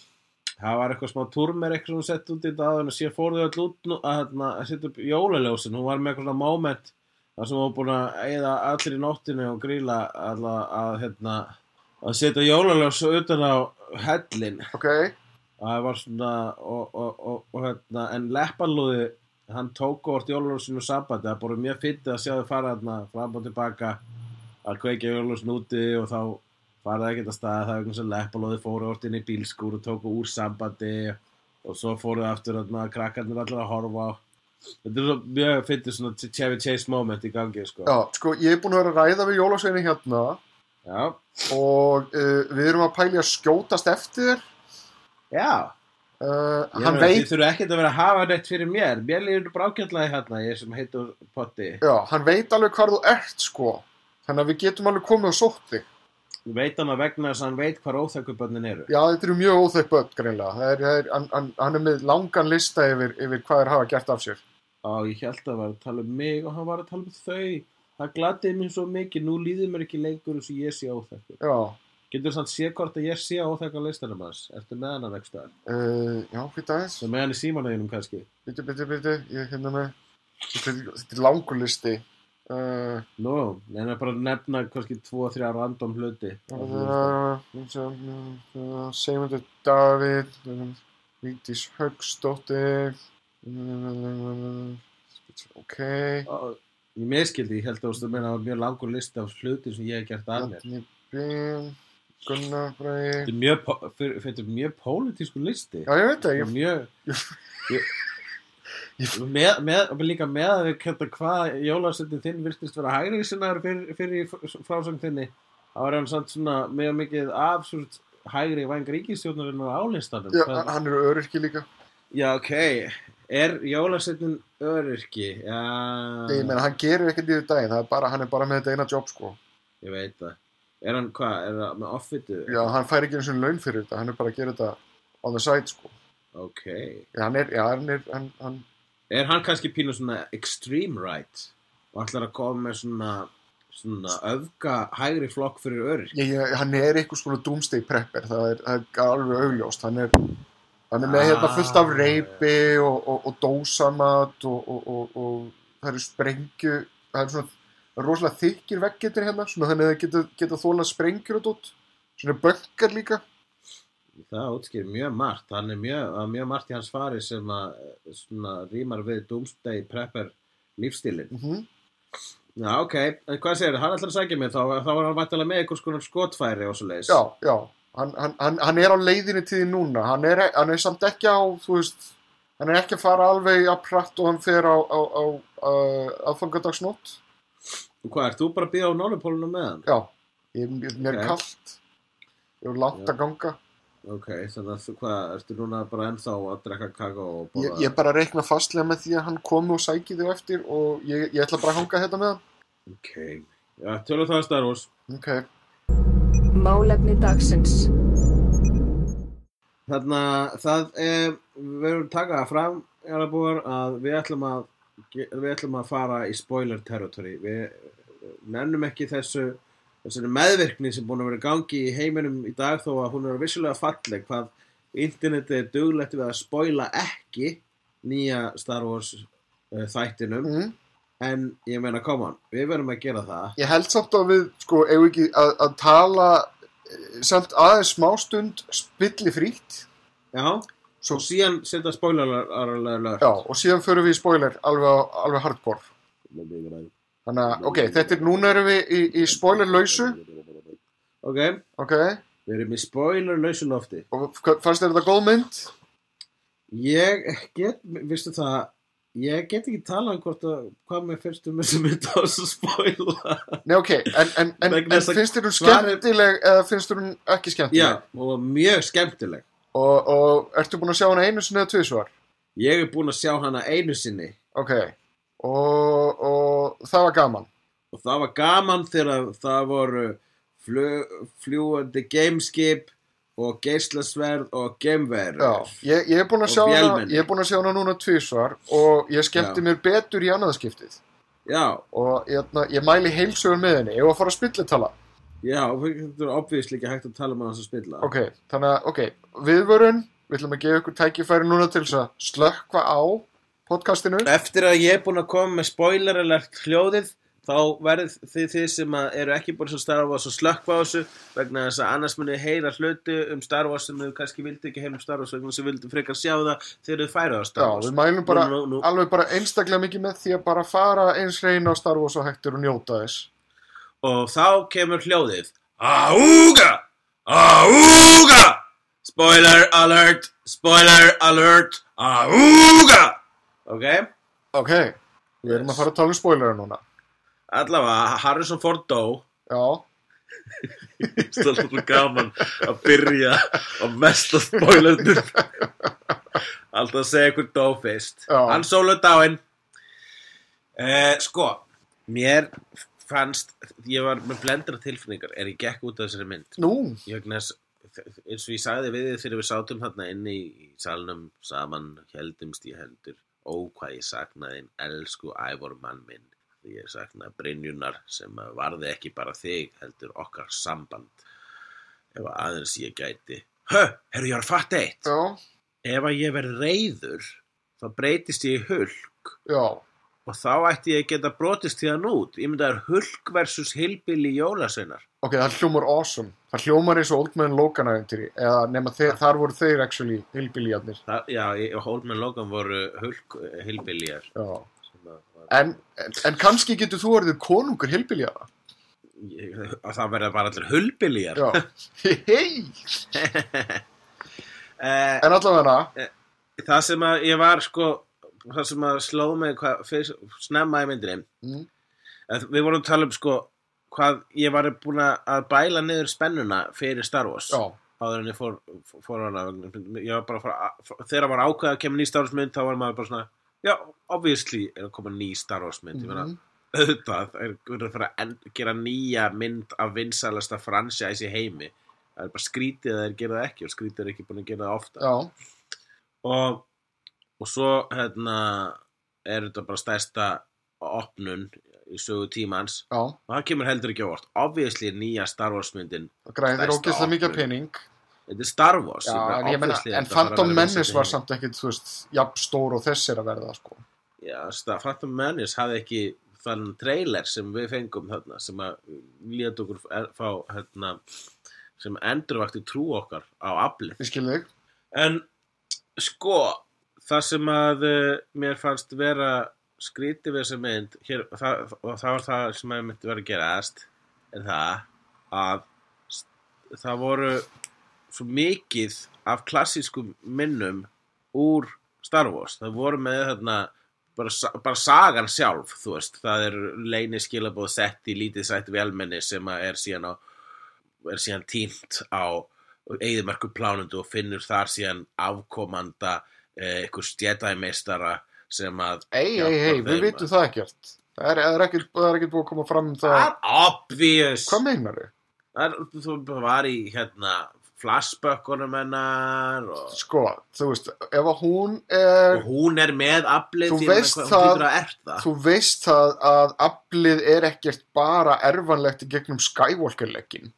Það var eitthvað smá túrmer eitthvað sem hún sett út í áður en síðan fór þau öll út nú, að, hérna, að setja upp jólaljósin. Hún var með eitthvað svona moment þar sem hún var búin að eigða allir í nóttinu og gríla alla, að, hérna, að setja jólaljós utan á hellin. Ok. Það var svona, og, og, og, og hérna, en leppanlúði, hann tók orðt jólaljósinu sambandi. Það búið mjög fyndið að sjá þau fara hérna fram og tilbaka að kveikja jólaljósin úti og þá farið ekkert að staða það er einhvern sem leppalóði fóru orðt inn í bílskúr og tóku úr sambandi og svo fóruð aftur að krakkarnir allir að horfa á þetta er svo mjög fyndið svona Chevy Chase moment í gangi sko. Já, sko, ég er búin að vera að ræða við jólasveini hérna Já. og uh, við erum að pæli að skjótast eftir. Já. Uh, hann veit, Þið þurfu ekkert að vera að hafa neitt fyrir mér Mér líður brákjaldlega hérna Ég sem heitur Potti já, hann veit alveg hvar þú ert, sko. Þannig að við getum alveg komið og sótt þig. Ég veit hann að vegna þess að hann veit hvar óþækubönnin eru Já, þetta eru mjög óþekk börn, greinlega. Það er, er, hann, hann, hann er með langan lista yfir, yfir hvað þeir hafa gert af sér. Á, ég held að það var að tala um mig og hann var að tala um þau Það gladiði mér svo mikið Nú líður mér ekki lengur eins og ég sé óþækkur Já, Getur samt sé hvort að ég sé óþækka listanum hans Ertu með hann að vekst það? uh, já, fyrir aðeins. Svo með hann í símanauðinum kannski? Bitu, bitu, bitu, ég er hérna með, þetta er, er langur listi. Uh, Nú, en það bara að nefna kannski tvo, þrjá random hluti. Seymundur Davíð, Víkdís Högstóttir, ok, Ég miskildi, ég held að þú það var mjög langur listi af hluti sem ég hef gert að mér. Bjarni Bín, Gunnar Bræði. Þetta er mjög, pólitísku listi Já, ég veit það, ég, mjög ég, Ég- með, með, líka með að við kemta hvað jólarsendin þinn virtist vera hægri sinnaður fyrir, fyrir frásögn þinni þá er hann samt svona mjög mikið af svo hægri væng ríkistjórnarinn á álistanum já, Það- hann eru öryrki líka. já, ok er jólarsendin öryrki já, Ég meina, hann gerir ekkert í því daginn, það er bara, hann er bara með þetta eina jobb, sko. ég veit það er hann hvað, er það með offitu? Já, hann fær ekki eins og laun fyrir þetta, hann er bara að gera þetta on the side, sko. ok. Já, hann er, já, hann er, hann, hann, er hann kannski pínu svona extreme right og ætlar að koma með svona svona öfga hægri flokk fyrir öryrki ég, ég, hann er eitthvað svona doomsday prepper, það er, það er alveg augljóst, hann er, hann er með hérna fullt af Ah, reypi og, og, og dósamat og, og, og, og það eru sprengju, það er svona rosalega þykir veggjetir hérna, svona þannig að það geta, geta þólað sprengjur og dótt, svona bönkar líka. Það útskýr mjög margt, hann er mjög, er mjög margt í hans fari sem að svona rýmar við Doomsday Prepper lífstílinn. Mm Já, ok, en hvað segir hann ætlar að sækja mig þá, þá var hann vættalega með einhvers konar skotfæri og svo leiðis. Já, já, hann, hann, hann, hann er á leiðinni til því núna, hann er, hann er samt ekki á, þú veist, hann er ekki að fara alveg að pratt og hann fer á, á, á, á aðfangadagsnótt. Og hvað, ert þú bara að býða á Nólupólunum með hann? Já, ég, ég, mér er Ok. kallt, ég er langt að ganga. Ok, þannig að þú, hvað, ertu núna bara ennþá að drekka kakó og Ég, borða? ég bara reikna fastlega með því að hann komi og sæki þig eftir og ég, ég ætla bara að hanga þetta með hann. Ok, já, tölum það að Star Wars. Ok, Málefni dagsins. Þannig að það er, við verðum taka það fram, Jarabúar, að við ætlum að, við ætlum að fara í spoiler territory. Við nennum ekki þessu, þessari meðvirkni sem búin að vera gangi í heiminum í dag þó að hún er vissulega falleg hvað internetið er duglegt við að spoila ekki nýja Star Wars uh, þættinum. mm. En ég meina, on, við verðum að gera það. ég held samt að við, sko, ef ekki að, að tala eh, samt aðeins smástund spilli frítt. Já, Svo, síðan setja spoiler alert. já, og síðan förum við í spoiler alveg, alveg hardcore. Þannig að, ok, þetta er, núna erum við í, í spoilerlausu, Ok, ok, við erum í spoiler lausu lofti. og fannst þér þetta góð mynd? Ég get, vistu það, Ég get ekki talað um hvort að hvað mér finnst um þessu mynd á þessu spoila. Nei, ok, en, en, en, en finnst þér hún skemmtileg eða finnst þér hún ekki Já, skemmtileg? og mjög skemmtileg. Og, og ertu búin að sjá hana einu sinni eða tvisvar? Ég er búinn að sjá hana einu sinni Ok, og, og það var gaman. og það var gaman þegar það voru fljúandi gameskip og geislasverð og geimverð. Já, ég, ég er búin að sjá hana, ég er búin að sjá hana núna tvisvar og ég skemmti Já. mér betur í annaðskiptið. Já, Og ég, ég mæli heilsugur með henni, ég var að fara að spillitala. Já, þetta er obvíslega ekki hægt að tala um hann sem spilla. Ok, þannig að, ok, viðvörun, við ætlum að gefa ykkur tækifæri núna til þess að slökkva á podcastinu. Eftir að ég er búinn að koma með spoiler alert hljóðið, þá verður þið þið sem að eru ekki búin að Star Wars að slökkva á þessu vegna þess að annars munið heyra hluti um Star Wars sem þið kannski vildi ekki heyra um Star Wars vegna að þið vildi frekar sjá það þegar þið færið á Já, Star Wars. við mælum bara, Nú, nú, nú. alveg bara einstaklega mikið með því að bara fara eins reyna á Star Wars og njóta þess. Og þá kemur hljóðið Áúga! Áúga! Spoiler alert! Spoiler alert! Áúga! Ok? Ok, við erum að fara að tala um spoilera núna. Allavega, Harrison Ford dó Já, Það er svo gaman að byrja á mesta spoilernum Alltaf að segja ykkur dó fyrst Já. Hann sólu dáinn eh, Sko, mér fannst Ég var með blendra tilfinningar Er ég gekk út af þessari mynd. Nú, Ég þess eins og ég sagði við þið þegar við sátum þarna inni í salnum saman heldumst í hendur. Ó hvað ég saknaði þinn elsku ævor mann minn. Ég saknaði Brynjunar sem varði ekki bara þig heldur okkar samband. Ef að aðeins ég gæti. Hö, herru ég var að fatta eitt. Já, ef að ég verð reyður þá breytist ég í hulk. Já, og þá ætti ég að geta brotist því hann út. Ég myndi að það er hulk versus hilbili jólasveinar. Ok, það hljómar awesome. Það hljómar eins og Old Man Logan aðeintýri, eða nema þeir, þar voru þeir actually hilbilíjarnir. Það, já, í Holman Logan voru hulk sem að, var, en, en, en kannski getur þú orðið konungur að það verða bara allir hulbilíjar Já, hei, eh, en allavega, það sem að ég var sko það sem að sló mig hvað, fyrst, snemma í myndinni. Mm. við vorum að tala um sko hvað ég var búin að bæla niður spennuna fyrir Star Wars já, áður en ég fór, fór hana. Ég var bara að fara, þegar var ákveð að kemur ný Star Wars mynd þá var maður bara svona já, obviously er að koma ný Star Wars mynd. Ég meina, Mhm. auðvitað er verið að fara að gera nýja mynd af vinsælasta franchise í heimi. Það er bara skrítið að þeir gera það ekki og skrítið er ekki búin að gera það ofta já, og, og svo hérna er þetta bara stærsta opnun í sögu tímans já, og það kemur heldur ekki á vort obviously nýja Star Wars myndin græðir ógeðslega mikið pening. þetta er Star Wars Já, en obviously en Phantom Menace var samt ekkit, þú veist, jafn stór og þess er að verða, sko. Já, Phantom Menace hafði ekki þann trailer sem við fengum þarna sem að lét okkur er- fá hérna, sem endurvakti trú okkar á þig. En sko, það sem að uh, mér fannst vera skrítið við þessa mynd hér, það, og það var það sem að myndi vera að gerast er það að það voru svo mikið af klassískum minnum úr Star Wars. Það voru með þarna bara, bara sagan sjálf þú veist, það er leini skilabóð sett í lítið sætt velmenni sem er síðan á er síðan tínt á eigðumerku plánundu og finnur þar síðan afkomanda eh, einhver stjætæmeistara sem að Ei, ei, ei, við vitum það ekkert. Það er, er ekkert, er búið að koma fram um það. Það er obvious Hvað meinar þau? Þú var í hérna flashbökkunum hennar og, Sko, þú veist, ef að hún er, og hún er með aflið Þú að veist það- að þú veist það að aflið er ekkert bara erfanlegt í gegnum Skywalker-lekkin.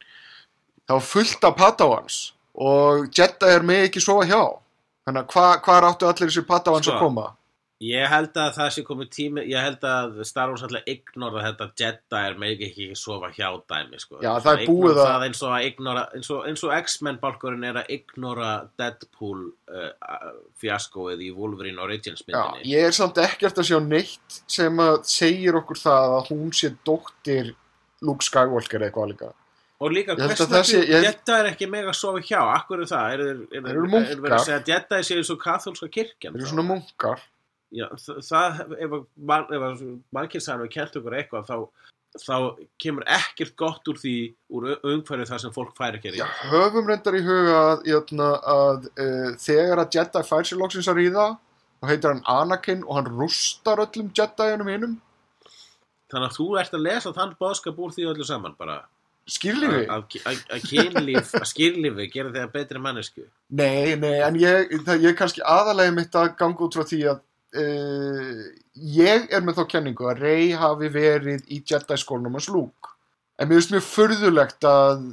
Það var fullt af Padawans og Jedi er með ekki sofa hjá. Þannig að hvað hva áttu allir þessi Padawans Sko. að koma? Ég held að það sé komið tími ég held að Star Wars alltaf ignora þetta Jedi er með ekki sofa hjá dæmi sko. Já, það er búið að- það eins og, að ignora, eins og, eins og X-Men bálkurinn er að ignora Deadpool uh, fjaskoið í Wolverine Origins Já, myndinni ég er samt ekkert að sjá neitt sem að segir okkur það að hún sé dóttir Luke Skywalker eitthvað líka. Og líka, hvers það vegna Jedi er ekki mega að sofa hjá? Akkur er það? Er eru er verið að segja Jedi séu svo kathólska kirkjan? Þeir eru svona munkar. já, það, ef, að mannkynsaðan við kent okkur eitthvað þá, þá kemur ekkert gott úr því úr umhverju þar sem fólk fær ekki Já, höfum reyndar í huga að, jötna, að uh, þegar að Jedi fær sér loksins að ríða þá heitir hann Anakin og hann rústar öllum Jediunum hinum þannig að þú ert að lesa þann boðskap úr því öllu saman bara skýrlífi að, að, að kynlíf, að skýrlífi gera þegar betri mannesku Nei, nei, en ég, það, ég er kannski aðalega mitt að ganga út frá því að uh, ég er með þá kenningu að Rey hafi verið í Jedi skólanum hans Luke. En mér finnst mjög furðulegt að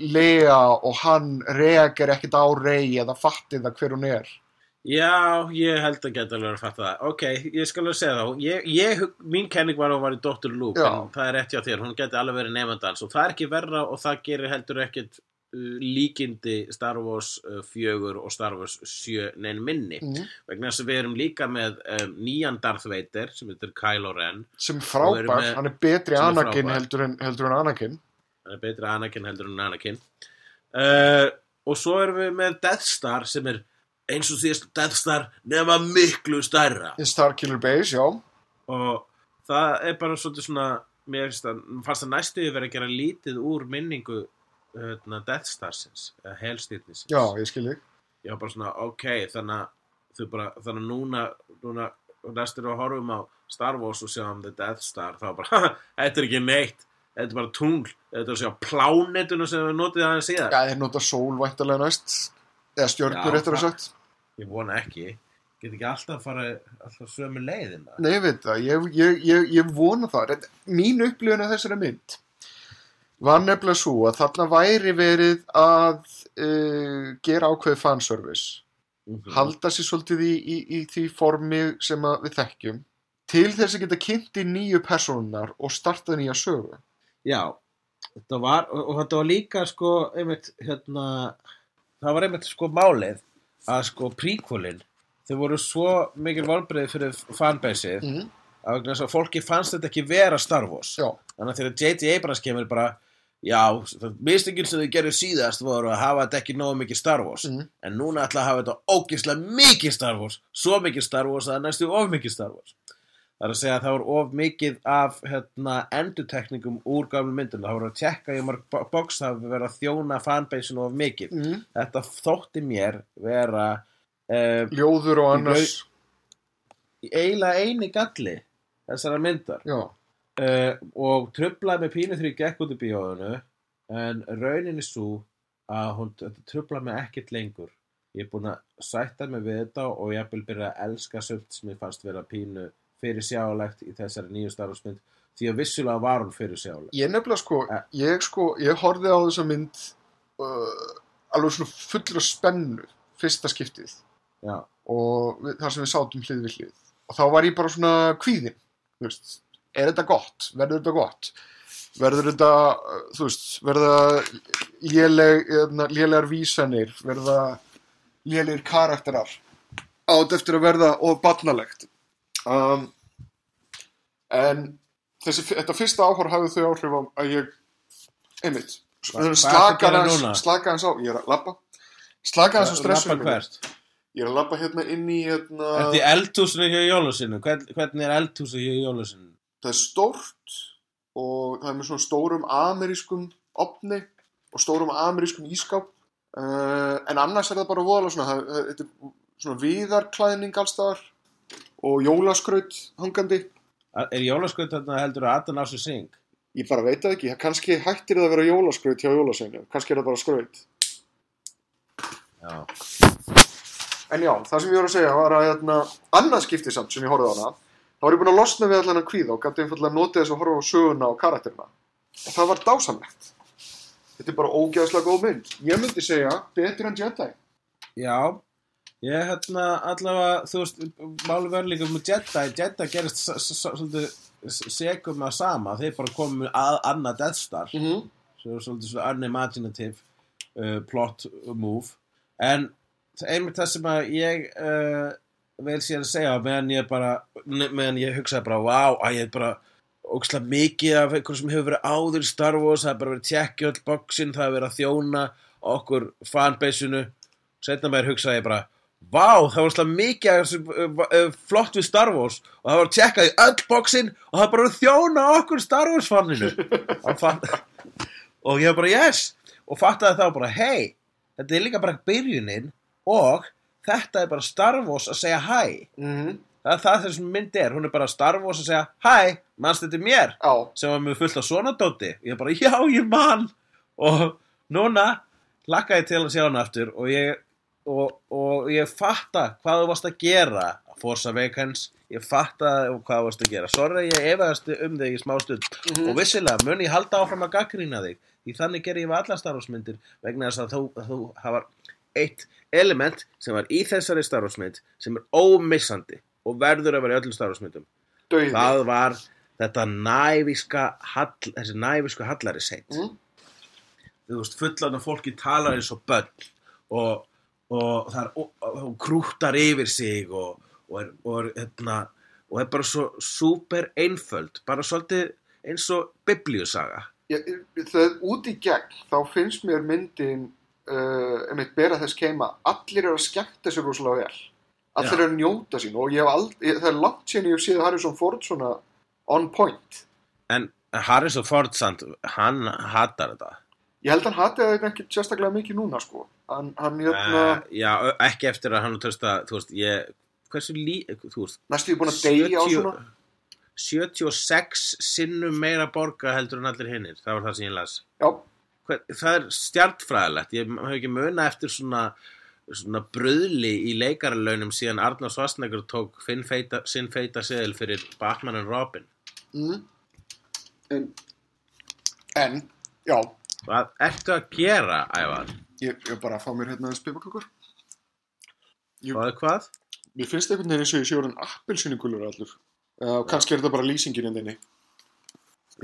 Leia og hann reager ekkert á Rey eða fatti það hver hún er. Já, ég held að geta alveg að fatta það. Ok, ég skal alveg segja það. Ég, ég, mín kenning var að hún var í Dr. Luke, Já. en það er rétt hjá þér. Hún geti alveg verið nefndans og það er ekki verra og það gerir heldur ekkert uh, líkindi Star Wars uh, 4 og Star Wars 7 neinn minni. Mm. Vegna þess að við erum líka með um, nýjan Darth Vader sem heitir Kylo Ren. Sem frábær, með- hann er betri er Anakin frábær. heldur en, heldur en Anakin. Hann er betri Anakin heldur en Anakin. Uh, og svo erum við með Death Star sem er eins og síðast Death Star nema miklu stærra. Í Starkiller Base, já. og það er bara svolítið svona mér finnst það, fannst það næstu verið að gera lítið úr minningu hérna, Death Starsins, eða helstýrnisins Já, ég skil þig. ég var bara svona, ok, þannig að þau bara, þannig að núna, núna næstur að horfum á Star Wars og sjáum The Death Star, þá bara "Haha, þetta er ekki neitt, þetta er bara tungl þetta er að sjá plánetuna sem við notið aðeins síðan Já, þeir nota sól væntalega næst. Eða stjörnur, Já, réttur að sagt. Ég vona ekki, get ekki alltaf fara alltaf sömu leiðina Nei, ég veit það, ég, ég, ég, ég vona það. Mín upplifun af þessari mynd var nefnilega svo að þarna væri verið að uh, gera ákveðið fanservice. Mhm. Halda sér svolítið í, í, í því formi sem við þekkjum til þess að geta kynnt í nýju personar og starta nýja sögu. Já, þetta var, og, og þetta var líka sko, einmitt, hérna, það var einmitt sko málið að sko prequelin, þau voru svo mikil volbreið fyrir fanbaseið Mm. þess að fólki fannst þetta ekki vera Star Wars. Já, Þannig að þegar J.J. Abrams kemur bara, já, mistingin sem þau gerðu síðast voru að hafa þetta ekki nógu mikið Star Wars, Mhm. en núna ætla að hafa þetta ógislega mikið Star Wars, svo mikið Star Wars að það næstu of mikið Star Wars. Það er að segja að það voru of mikið af hérna, endutekningum úr gamlu myndum. Það voru að tjekka í marg verið að þjóna fanbaseinu of mikið. mm. Þetta þótti mér vera uh, ljóður og annars. eiginlega eini galli þessara myndar. Já, uh, og trublaði með pínu ég gekk út í bíóðinu en rauninni svo að hún þetta trublaði mig ekkert lengur ég er búin að sætta mig við þetta og ég er byrjað að elska sumt sem ég fannst vera pínu fyrir sjálegt í þessari nýju starfsmynd því að vissulega var hún fyrir sjálegt ég nefnilega sko, Eh. ég sko, ég horfði á þessa mynd uh, alveg svona fullur af spennu fyrsta skiptið. já, og við, þar sem við sátum hlið við hlið. Og þá var ég bara svona kvíðin veist, er þetta gott, verður þetta gott? Verður þetta uh, þú veist, verða léleg, hérna, lélegar vísanir? Verða lélegir karakterar? Átt eftir að verða og barnalegt um, en þessi, þetta fyrsta áhor hafði þau áhrif á að ég einmitt slaka hans, slaka hans á, ég er að labba slaka hans á Lappa stressunum mínu. hvert Ég er að labba hérna inn í hérna, Ertu í eldhúsinu hjá Jólusinu? Hvern, hvernig er eldhúsinu hjá Jólusinu? það er stórt og það er með svona stórum amerískum opni og stórum amerískum ískáp uh, en annars er það bara voðalega svona, það, það, þetta er svona viðarklæðning allstaðar og jólaskraut hangandi. Er Jólaskraut þarna heldur að Adan á sig syng? ég bara veit það ekki, kannski hættir það að vera jólaskraut hjá jólasveinu, kannski er það bara skraut. Já. En já, það sem ég voru að segja var að hérna, annað skipti samt sem ég horfði á hana þá var ég búin að losna við allan að kvíða og gæti einfallega notið þess að horfa á söguna og karakterina. Og það var dásamlegt. Þetta er bara ógeðslega góð mynd. Ég myndi segja, betur en Jedi. Já, ég hérna allavega, þú veist, máli verður líka með Jedi, Jedi gerist svolítið segum að sama, þeir bara komu með að, annað Death Star, mm -hmm. svo svolítið svona unimaginative uh, plot move, en einmitt það sem að ég uh, vel sér að segja, meðan ég bara, meðan ég hugsaði bara, vá, að ég er bara ógslag mikið af einhverjum sem hefur verið áður Star Wars, það er bara verið að tjekka öll bóksin, það er verið að þjóna okkur fanbaseinu. Setna meir hugsaði ég bara Vá, það var slá mikið uh, uh, flott við Star Wars og það var tjekkað í öll bóksinn og það bara þjóna okkur Star Wars fanninu. Og ég bara yes. Og fattaði þá bara hei, þetta er líka bara byrjunin og þetta er bara Star Wars að segja hæ Mhm. það er það þessum mynd er, hún er bara Star Wars að segja hæ, mannst þetta er mér? Já, sem var með fullt af svona dóti ég bara, já, ég man. Og núna lakka ég til að sjá hann aftur og ég, og, og ég fatta hvað þú varst að gera Force Awakens, ég fatta hvað þú varst að gera, sorry ég efaðast um þig í smá stund. Og vissilega mun ég halda áfram að gaggrýna þig því þannig ger ég við allar starfsmyndir vegna þess að þú, að þú hafa eitt element sem var í þessari starfsmynd sem er ómissandi og verður að vera í öllum starfsmyndum. Dauði. það var þetta nævíska hall, þessi nævíska hallari seint Mm. þú veist, fullan af fólki talar eins og börn og, og það er krúttar yfir sig og, og er, og er, hérna, og er bara svo súper einföld bara svolítið eins og biblíusaga. Það út í gegn, þá finnst mér myndin uh, einmitt bera þess keima allir eru að skemmta sér rosalega vel. Allir eru að njóta sín og ég hef aldrei, það er langt síðan ég hef séð Harrison Ford svona on point. En Harrison Ford samt, hann hatar þetta ég held að hann hati það ekki sérstaklega mikið núna sko. Hann, hann hérna, uh, já, ekki eftir að hann tröst að, þú veist, ég hversu lí, þú veist næstu ég búin að deyja á 70 svona? 76 sinnum meira borga heldur en allir hinnir, það var það sem ég las. Já, Hver, það er stjartfræðilegt ég hef ekki muna eftir svona svona bröðli í leikaralaunum síðan Arnar Svarsnegur tók feita, sinn feita seðil fyrir Batman and Robin. Mm. en en, já hvað ertu að gera, Ævar? ég, ég bara að fá mér hérna spipakökur Jú. og hvað? Mér finnst einhvern veginn eins og ég sé orðin appelsyningulur allur. Uh, kannski er þetta bara lýsingin en þinni.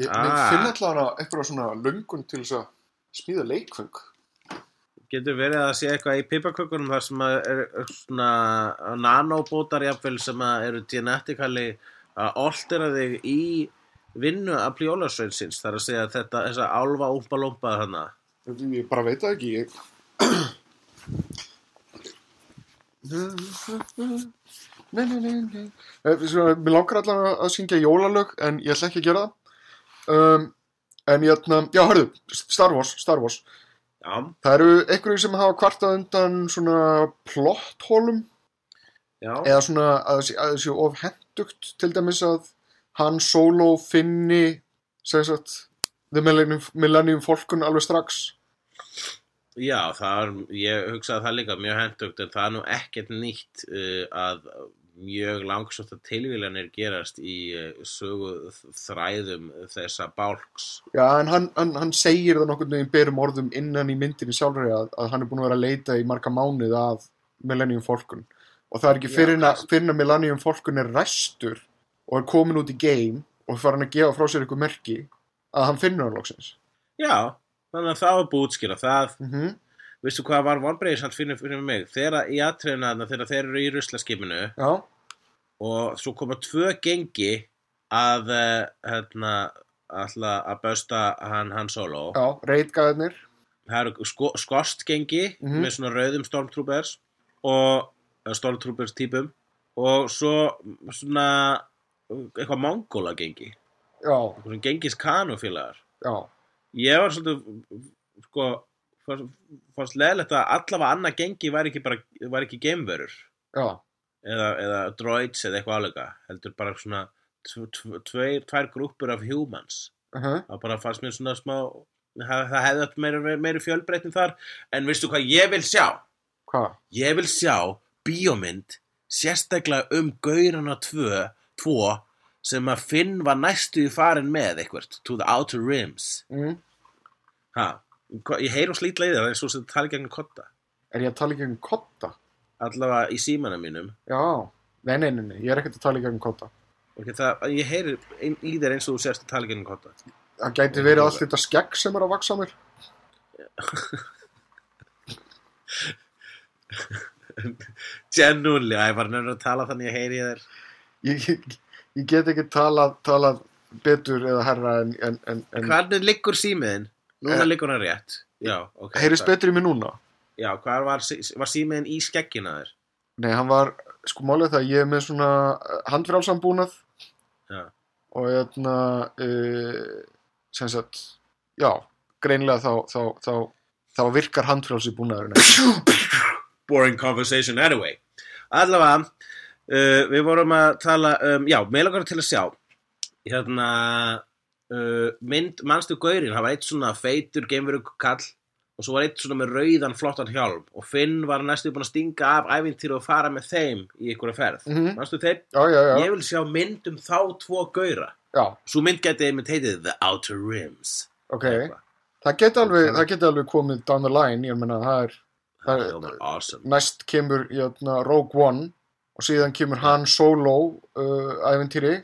Ég Ah. finn alltaf eitthvað svona löngun til þess að smíða leikfeng. getur verið að sé eitthvað í pipakökunum þar sem er er svona nanobótar jafnvel sem eru genetikali að oltera þig í vinnu að pljólasveinsins þar að segja að þetta, þessa álfa úmpa lómpa þarna Ég bara veit það ekki. Ég... Nei, nei, nei, nei. Eh, Svo, mér langar allavega að syngja jólalög en ég ætla ekki að gera það. Um, en ég ætla, já, hörðu, Star Wars, Star Wars. já, Það eru einhverju sem hafa kvartað undan svona plotthólum já, eða svona að að séu of hendugt til dæmis að hann solo finni sagt The Millennium, Millennium Falcon alveg strax. Já það er, ég hugsaði það líka mjög hendugt en það er nú ekkert nýtt uh, að mjög langsóttar tilvílanir gerast í uh, sögu þræðum þessa bálks. Já, en hann, hann, hann segir það nokkurn veginn berum orðum innan í myndinni sjálfur að, að hann er búin að vera að leita í marga mánuð að Millennium Falcon. Og það er ekki fyrir að Millennium Falcon er ræstur og er komin út í game og farin að gefa frá sér eitthvað merki að hann finnur hann loksins. Já, þannig að það var bútskýra það. Mm -hmm. veistu hvað var vonbreiðis hann fyrir, fyrir mig? Þegar í þarna, þegar þeir eru í ruslaskipinu og svo koma tvö gengi að uh, hérna alltaf að bausta hann, hann solo. Já, reitgæðinir það eru sko, skost gengi Mhm. með svona rauðum stormtroopers og eða stormtroopers típum og svo svona eitthvað mongóla gengi. Eitthvað svona gengis kanufélagar ég var svolítið sko fannst, leðilegt að allavega annað gengi var ekki bara var ekki geimverur. Já. Eða, eða droids eða eitthvað álega heldur bara svona tvær grúpur af humans. Uh -huh. það bara fannst mér svona smá það, það hefði átt meiri, meiri fjölbreytin þar. En veistu hvað ég vil sjá? Hvað? ég vil sjá bíómynd sérstaklega um gaurana tvö, tvo sem að Finn var næstu í farin með eitthvað, to the outer rims. Mm. ha, ég heyr og slítla í það er svo sem tala í gegnum kotta Er ég að tala í gegnum kotta? allavega í símanum mínum. Já, nei, nei, nei, ég er ekkert að tala í gegnum kotta okay, það, ég heyri ein, í þér eins og þú sérst að tala í gegnum kotta Það gæti verið allt þetta skegg sem er að vaksa mér. Genuinely, ég var nefnir að tala þannig að ég heyri í þér Ég, ég, ég get ekki talað, talað betur eða herra en, en, en, en Hvernig liggur símiðin? Núna Eh. liggur hann rétt Já, ok heyrist betur í mig núna Já, hvað var, sí- var símiðin í skeggina þér? Nei, hann var, sko málið það, ég er með svona handfrálsambúnað Já. og hérna, uh, sem sagt, já, greinilega þá, þá, þá, þá virkar handfrálsi búnaðurinn. boring conversation anyway allavega uh, við vorum að tala um, já, með langar til að sjá hérna uh, mynd, manstu gaurin það var eitt svona feitur geimveru kall og svo var eitt svona með rauðan flottan hjálm og Finn var næstu búin að stinga af ævintýri og fara með þeim í einhverja ferð. Mhm. manstu þeim? Já, já, já, Ég vil sjá mynd um þá tvo gaura. Já, svo mynd geti einmitt heitið The Outer Rims. Ok. Það geti alveg, það geti alveg komið down the line, ég meina, það er, það Það- er awesome. næst kemur hérna, Rogue One og síðan kemur Han Solo uh, æventýri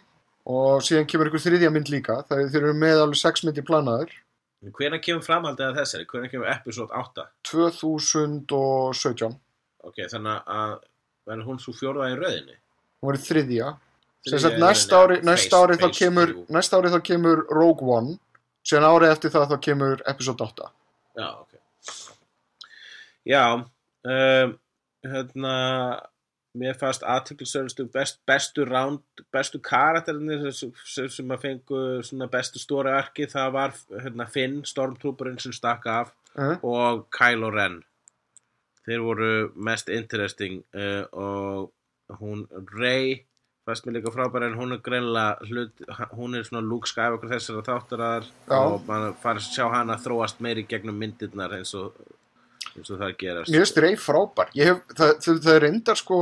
og síðan kemur ykkur þriðja mynd líka það þeir eru með alveg sex myndir planaður Hvenær kemur framhaldið að þessari? Hvenær kemur episode 8? 2017 Ok, þannig að verður hún svo fjórða í rauðinni? hún verið þriðja næsta rauðinni, ári, næsta phase- ári þá kemur næsta ári þá kemur Rogue One síðan árið eftir það þá kemur episode 8 Já, ok. Já, um, hérna, mér fannst aðteklisöðustu best, bestu round, bestu karakterinir sem, sem, að fengu svona bestu stóri arki, það var hérna, Finn, Stormtrooperinn sem stakk af uh, og Kylo Ren. Þeir voru mest interesting uh, og hún Rey fannst mér líka frábæri en hún er greinlega hlut, hún er svona Luke Skywalker þessara þáttarar Já. og mann fara að sjá hana þróast meiri gegnum myndirnar eins og, eins og það gerast. Mér finnst Rey frábær. Hef, það, það, það er reyndar sko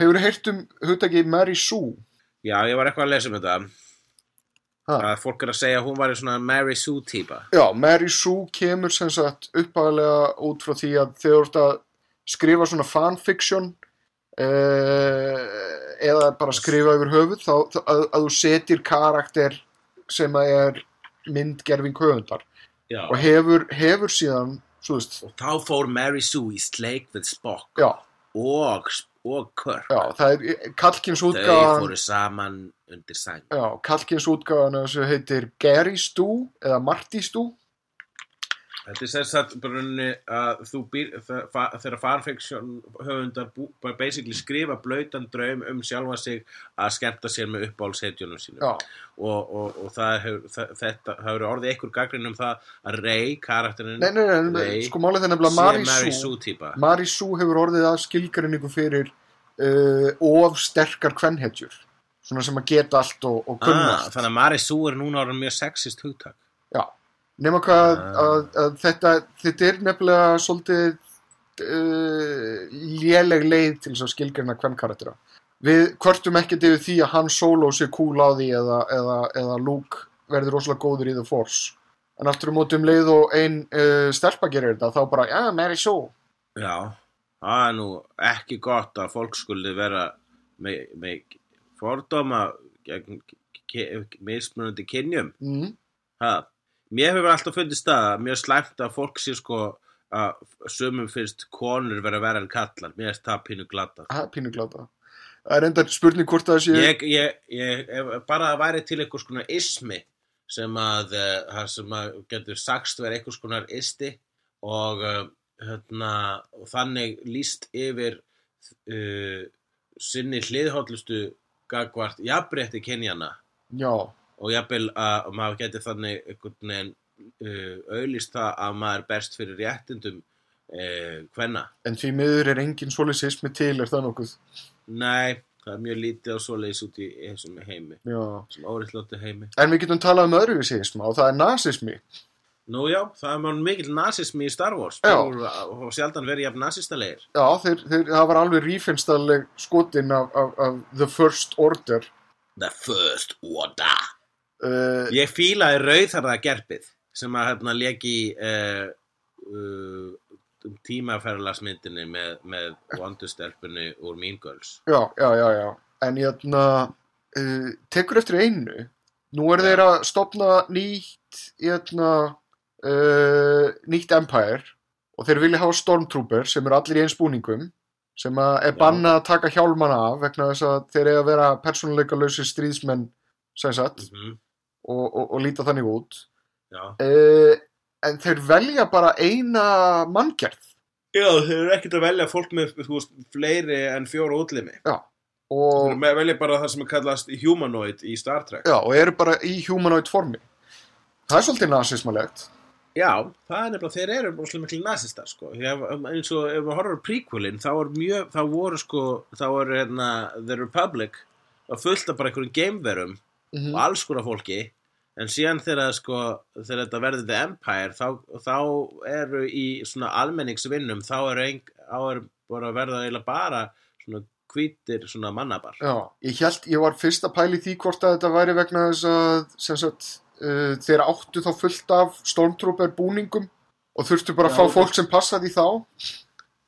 hefur heyrt um hugtaki Mary Sue? Já, ég var eitthvað að lesa um þetta. Ha. að fólk er að segja að hún var svona Mary Sue típa Já, Mary Sue kemur sem sagt uppáðlega út frá því að þegar þú ert að skrifa svona fanfiction uh, eða bara skrifa yfir höfuð þá, að, að þú setir karakter sem að er myndgerfing höfundar. Já. og hefur, hefur síðan og þá fór Mary Sue í sleik við Spock já, og, og Kirk. Já, það er Kalkins þau fóru saman undir sæng. Já, Kalkins útgáðan sem heitir Gary Stu eða Marty Stu Þetta er sérst að brunni að þú býr, þegar fanfiction höfundar bú, basically skrifa blautan draum um sjálfa sig að skemmta sér með uppáhaldshetjunum sínum. Og, og, og það hefur, orðið einhver gaggrin um það að Rey, karakterinn, nei, nei, nei, nei Rey sko málið það er nefnilega Mary Sue hefur orðið að skilgrinningu fyrir uh, of sterkar kvenhetjur. Svona sem að geta allt og, og kunna ah, allt. Þannig að Mary Sue er núna orðin mjög sexist hugtak. Já, nema hvað að, að þetta, þetta er nefnilega svolítið uh, léleg leið til þess að skilgrina kvenkaraktera við kvörtum ekkert yfir því að hann solo sé cool á því eða, eða, eða Luke verður rosalega góður í The Force. En aftur um móti um leið og ein uh, stelpa gerir þetta þá bara, já, Mary Sue. Já, það er nú ekki gott að fólk skuldi vera með, með fordóma mismunandi kynjum. Mm. Ha, mér hefur alltaf fundið stað mjög slæmt að fólk sé sko að sumum finnst konur vera verið en kallar, mér er það pínu glata það er pínu glata það er enda spurning hvort það sé ég, ég, ég, bara að væri til einhvers konar ismi sem að, uh, sem að getur sagst vera einhvers konar isti og, uh, hérna, og þannig líst yfir uh, sinni hliðhóllustu gagvart jafnrétti kynjana já, og jafnvel að að maður geti þannig einhvern veginn uh, auðlýst það að maður berst fyrir réttindum uh, hvenna. en því miður er engin solisismi til, er það nokkuð Nei, það er mjög lítið á svoleiðis út í þessum heimi, sem óriðlóti heimi. en við getum talað um öðruvísisma og það er nazismi Nú já, það er mjög mikil nazismi í Star Wars og, og sjaldan verið jafn nazistalegir. já, þeir, þeir, það var alveg rífinnstæðleg skotin af, af, af The First Order The First Order. Uh, Ég fílaði rauðarða gerpið sem að hérna leki í uh, uh, um tímaferðalarsmyndinni með, með vondustelpunni úr Mean Girls. já, já, já, já. En hérna uh, tekur eftir einu. Nú er þeir að stopna nýtt hérna nýtt Empire og þeir vilja hafa Stormtrooper sem eru allir í eins búningum sem er Já. bannað að taka hjálmana af vegna þess að þeir eiga að vera persónuleika lausi stríðsmenn sem sagt. Mm og, og, og líta þannig út uh, en þeir velja bara eina manngerð Já, þeir eru ekkert að velja fólk með, veist, fleiri en fjóra útlimi. Já, Þeir og, með velja bara það sem er kallast humanoid í Star Trek. já, og eru bara í humanoid formi. Það er svolítið nasismalegt. Já, það er nefnilega, þeir eru rosalega miklu nazistar, sko. Ég, eins og ef við horfum prequelin, þá er mjög, þá voru, sko, þá voru, hérna, The Republic, og fullt af bara einhverjum gameverum Mm og alls konar fólki, en síðan þegar, sko, þegar þetta verði The Empire, þá, þá eru í svona almenningsvinnum, þá eru er bara að verða eiginlega bara svona hvítir svona mannabar. Já, ég held, ég var fyrst að pæli því hvort að þetta væri vegna þess að, sem sagt, uh, þeir áttu þá fullt af Stormtrooper búningum og þurftu bara að Já, fá fólk sem passaði í þá.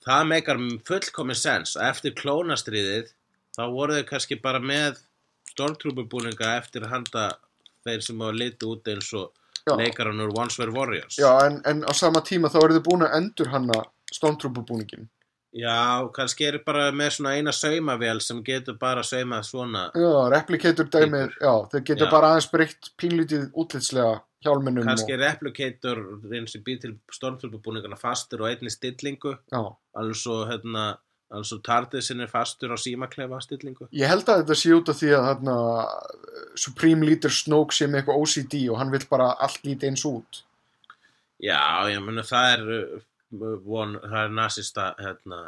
Það meikar fullkomin sens að eftir klónastriðið þá voru þau kannski bara með Stormtrooper búninga eftir handa þeir sem hafa litið út eins og Já. leikaran úr Once Were Warriors. Já, en, en á sama tíma þá eru þið búin að endur hanna Stormtrooper búningin. Já, kannski er bara með svona eina saumavél sem getur bara saumað svona. Já, replikator dæmið, já, þeir geta Já. bara aðeins breytt pínlítið útlitslega hjálminum Kannski og, replicator eins og býr til Stormtrooper búningana fastur og einni stillingu, já. alveg svo hérna, alveg svo Tardisin er fastur á símaklefa stillingu. Ég held að þetta sé út af því að þarna Supreme Leader Snoke sé með eitthvað OCD og hann vill bara allt líti eins út. Já, ég meni það er uh, von, það er nasista hérna,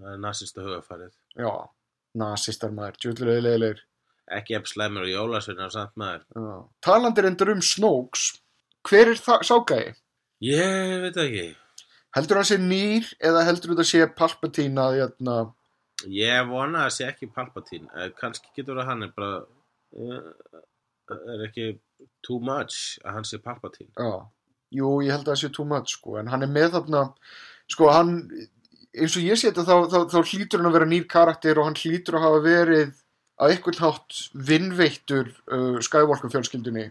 það er nasista hugafarið Já, nasistar maður, djúðlega leiðilegir. ekki ef slæmur og jólasveina samt maður Já. Talandi reyndar um Snokes, hver er það ságæði? Ég veit ekki Heldur hann sé nýr eða heldur þetta sé Palpatine að jötna, Ég vona að það sé ekki Palpatine. Eh, kannski getur það hann er bara uh, er ekki too much að hann sé Palpatine. Já, jú, ég held að það sé too much, sko, en hann er með þarna, sko, hann, eins og ég sé þetta, þá, þá, þá hlýtur hann að vera nýr karakter og hann hlýtur að hafa verið að einhvern hátt vinnveittur uh, Skywalker fjölskyldunni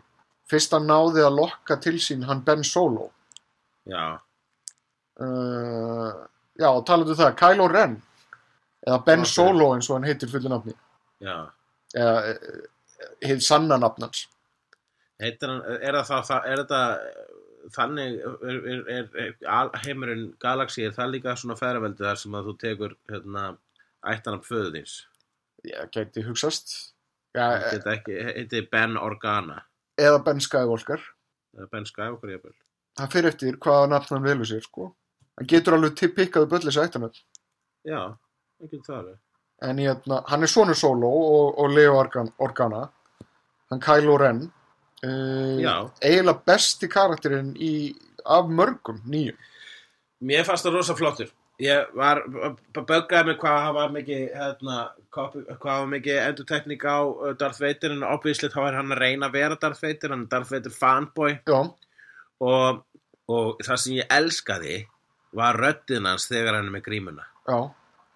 fyrst hann náði að lokka til sín hann Ben Solo. Já, Uh, já, talandu það, Kylo Ren, eða Ben Ok. Solo eins og hann heitir fullu nafni, já eða uh, hið sanna nafn hans. Heitir hann, er það það, er þetta eh, þannig er, er, er, heimurinn Galaxy er það líka svona ferðaveldi þar sem að þú tekur hérna ættan af föðu þins Já, gæti hugsast. Já, Það geta ekki, heiti Ben Organa eða Ben Skywalker. eða Ben Skywalker jafnvel Það fyrir eftir hvaða nafn hann velur sér, sko. Hann getur alveg til pikkaðu böllis ættanöld. Já, það getur það alveg En hérna, hann er sonur Solo og, og Leo Organ, Organa. Hann Kylo Ren. Uh. Eiginlega besti karakterinn í, af mörgum nýjum. Mér fannst það rosa flottur Ég var, böggaði mig hvað hafa mikið hérna, hvað hafa mikið endurtekning á uh, Darth Vader en obviously þá er hann að reyna að vera Darth Vader hann er Darth Vader fanboy og, og það sem ég elskaði var röddinn hans þegar hann er með grímuna. Já,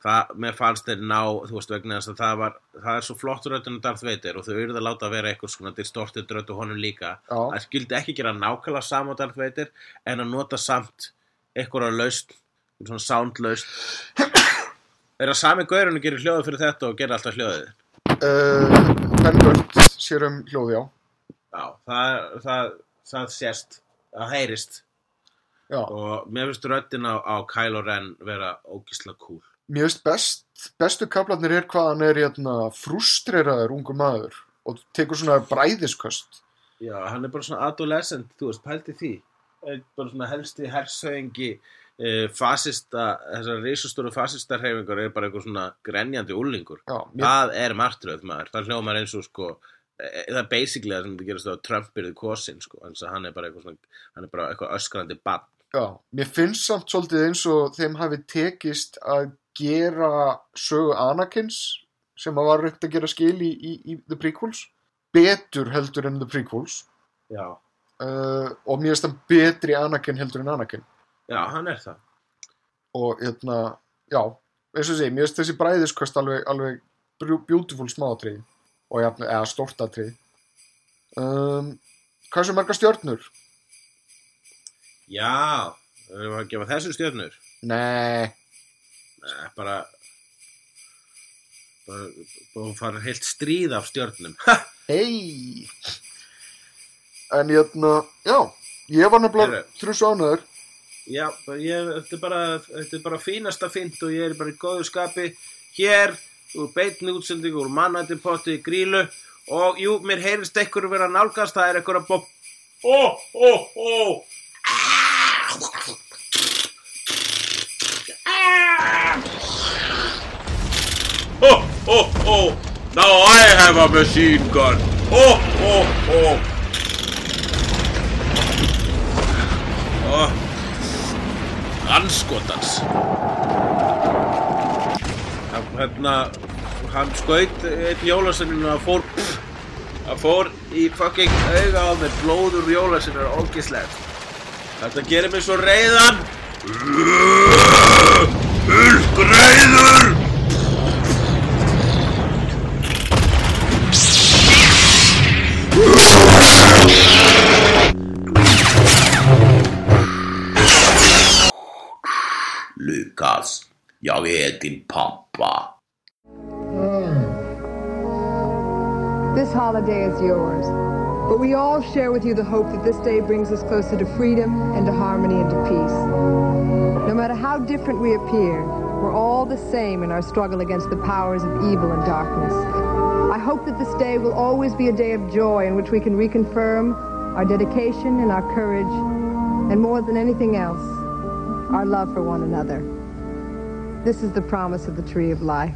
það, mér fannst þeir ná, þú veist vegna þess að það var, það er svo flott röddinn á Darth Vader og þau eruð að láta að vera eitthvað svona distorted rödd og honum líka. Já, að skildi ekki gera nákvæmlega sama á Darth Vader en að nota samt eitthvað laust, svona soundlaust er það sami gaurinn að gera hljóðu fyrir þetta og gera alltaf hljóðið? Uh, Ben Burt sér um hljóði á já, það, það, það sést það heyrist Já, og mér finnst röddinn á, á Kylo Ren vera ógisla cool. Mér finnst best, bestu kaplarnir er hvað hann er hérna, frustreraður ungur maður og tekur svona bræðisköst. Já, hann er bara svona adolescent, þú veist, pælti því. Bara svona helsti hersöðingi eh, fasista, þessar risastóru fasista hreyfingar er bara eitthvað svona grenjandi úlingur Já, mér, Það er martröð maður, það hljómar eins og sko e- það er basically það sem þetta gerast á Trump yrði kosin sko, en hann er bara eitthvað svona, hann er bara eitthvað öskrandi bann. Já, mér finnst samt svolítið eins og þeim hafi tekist að gera sögu Anakins sem að var reynd að gera skil í, í, í The Prequels betur heldur en The Prequels. Uh, og mér finnst hann betri Anakin heldur en Anakin. Já, hann er það. og hérna, já, eins og sé, mér finnst þessi bræðisköst alveg, alveg beautiful smáatrið og jafn, eða stortatrið um, hvað sem marga stjörnur? Já, við erum að gefa þessu stjörnur. Nei, Nei, bara, bara, bara fara heilt stríð af stjörnum. hei en hérna, já ég var nefnilega þrjus ánæður Já, ég, þetta, er bara, þetta er bara fínasta fínt og ég er bara í góðu skapi hér úr beinni útsendingu úr mannandi potti í grílu. Og jú, mér heyrist ekkur vera að nálgast, það er ekkur að bob Ó, ó, ó Oh, oh, now I have a machine gun. Oh, oh, oh. Oh, anskotans hérna hann skaut einn jólasenninu að fór að fór í fucking auga á mér. Blóður jólasenninu er ógislegt þetta gerir mig svo reyðan Hulkreiður Lukas, jag är din pappa. Hmm. This holiday is yours, but we all share with you the hope that this day brings us closer to freedom and to harmony and to peace. No matter how different we appear, we're all the same in our struggle against the powers of evil and darkness. I hope that this day will always be a day of joy in which we can reconfirm our dedication and our courage, and more than anything else, our love for one another. This is the promise of the Tree of Life.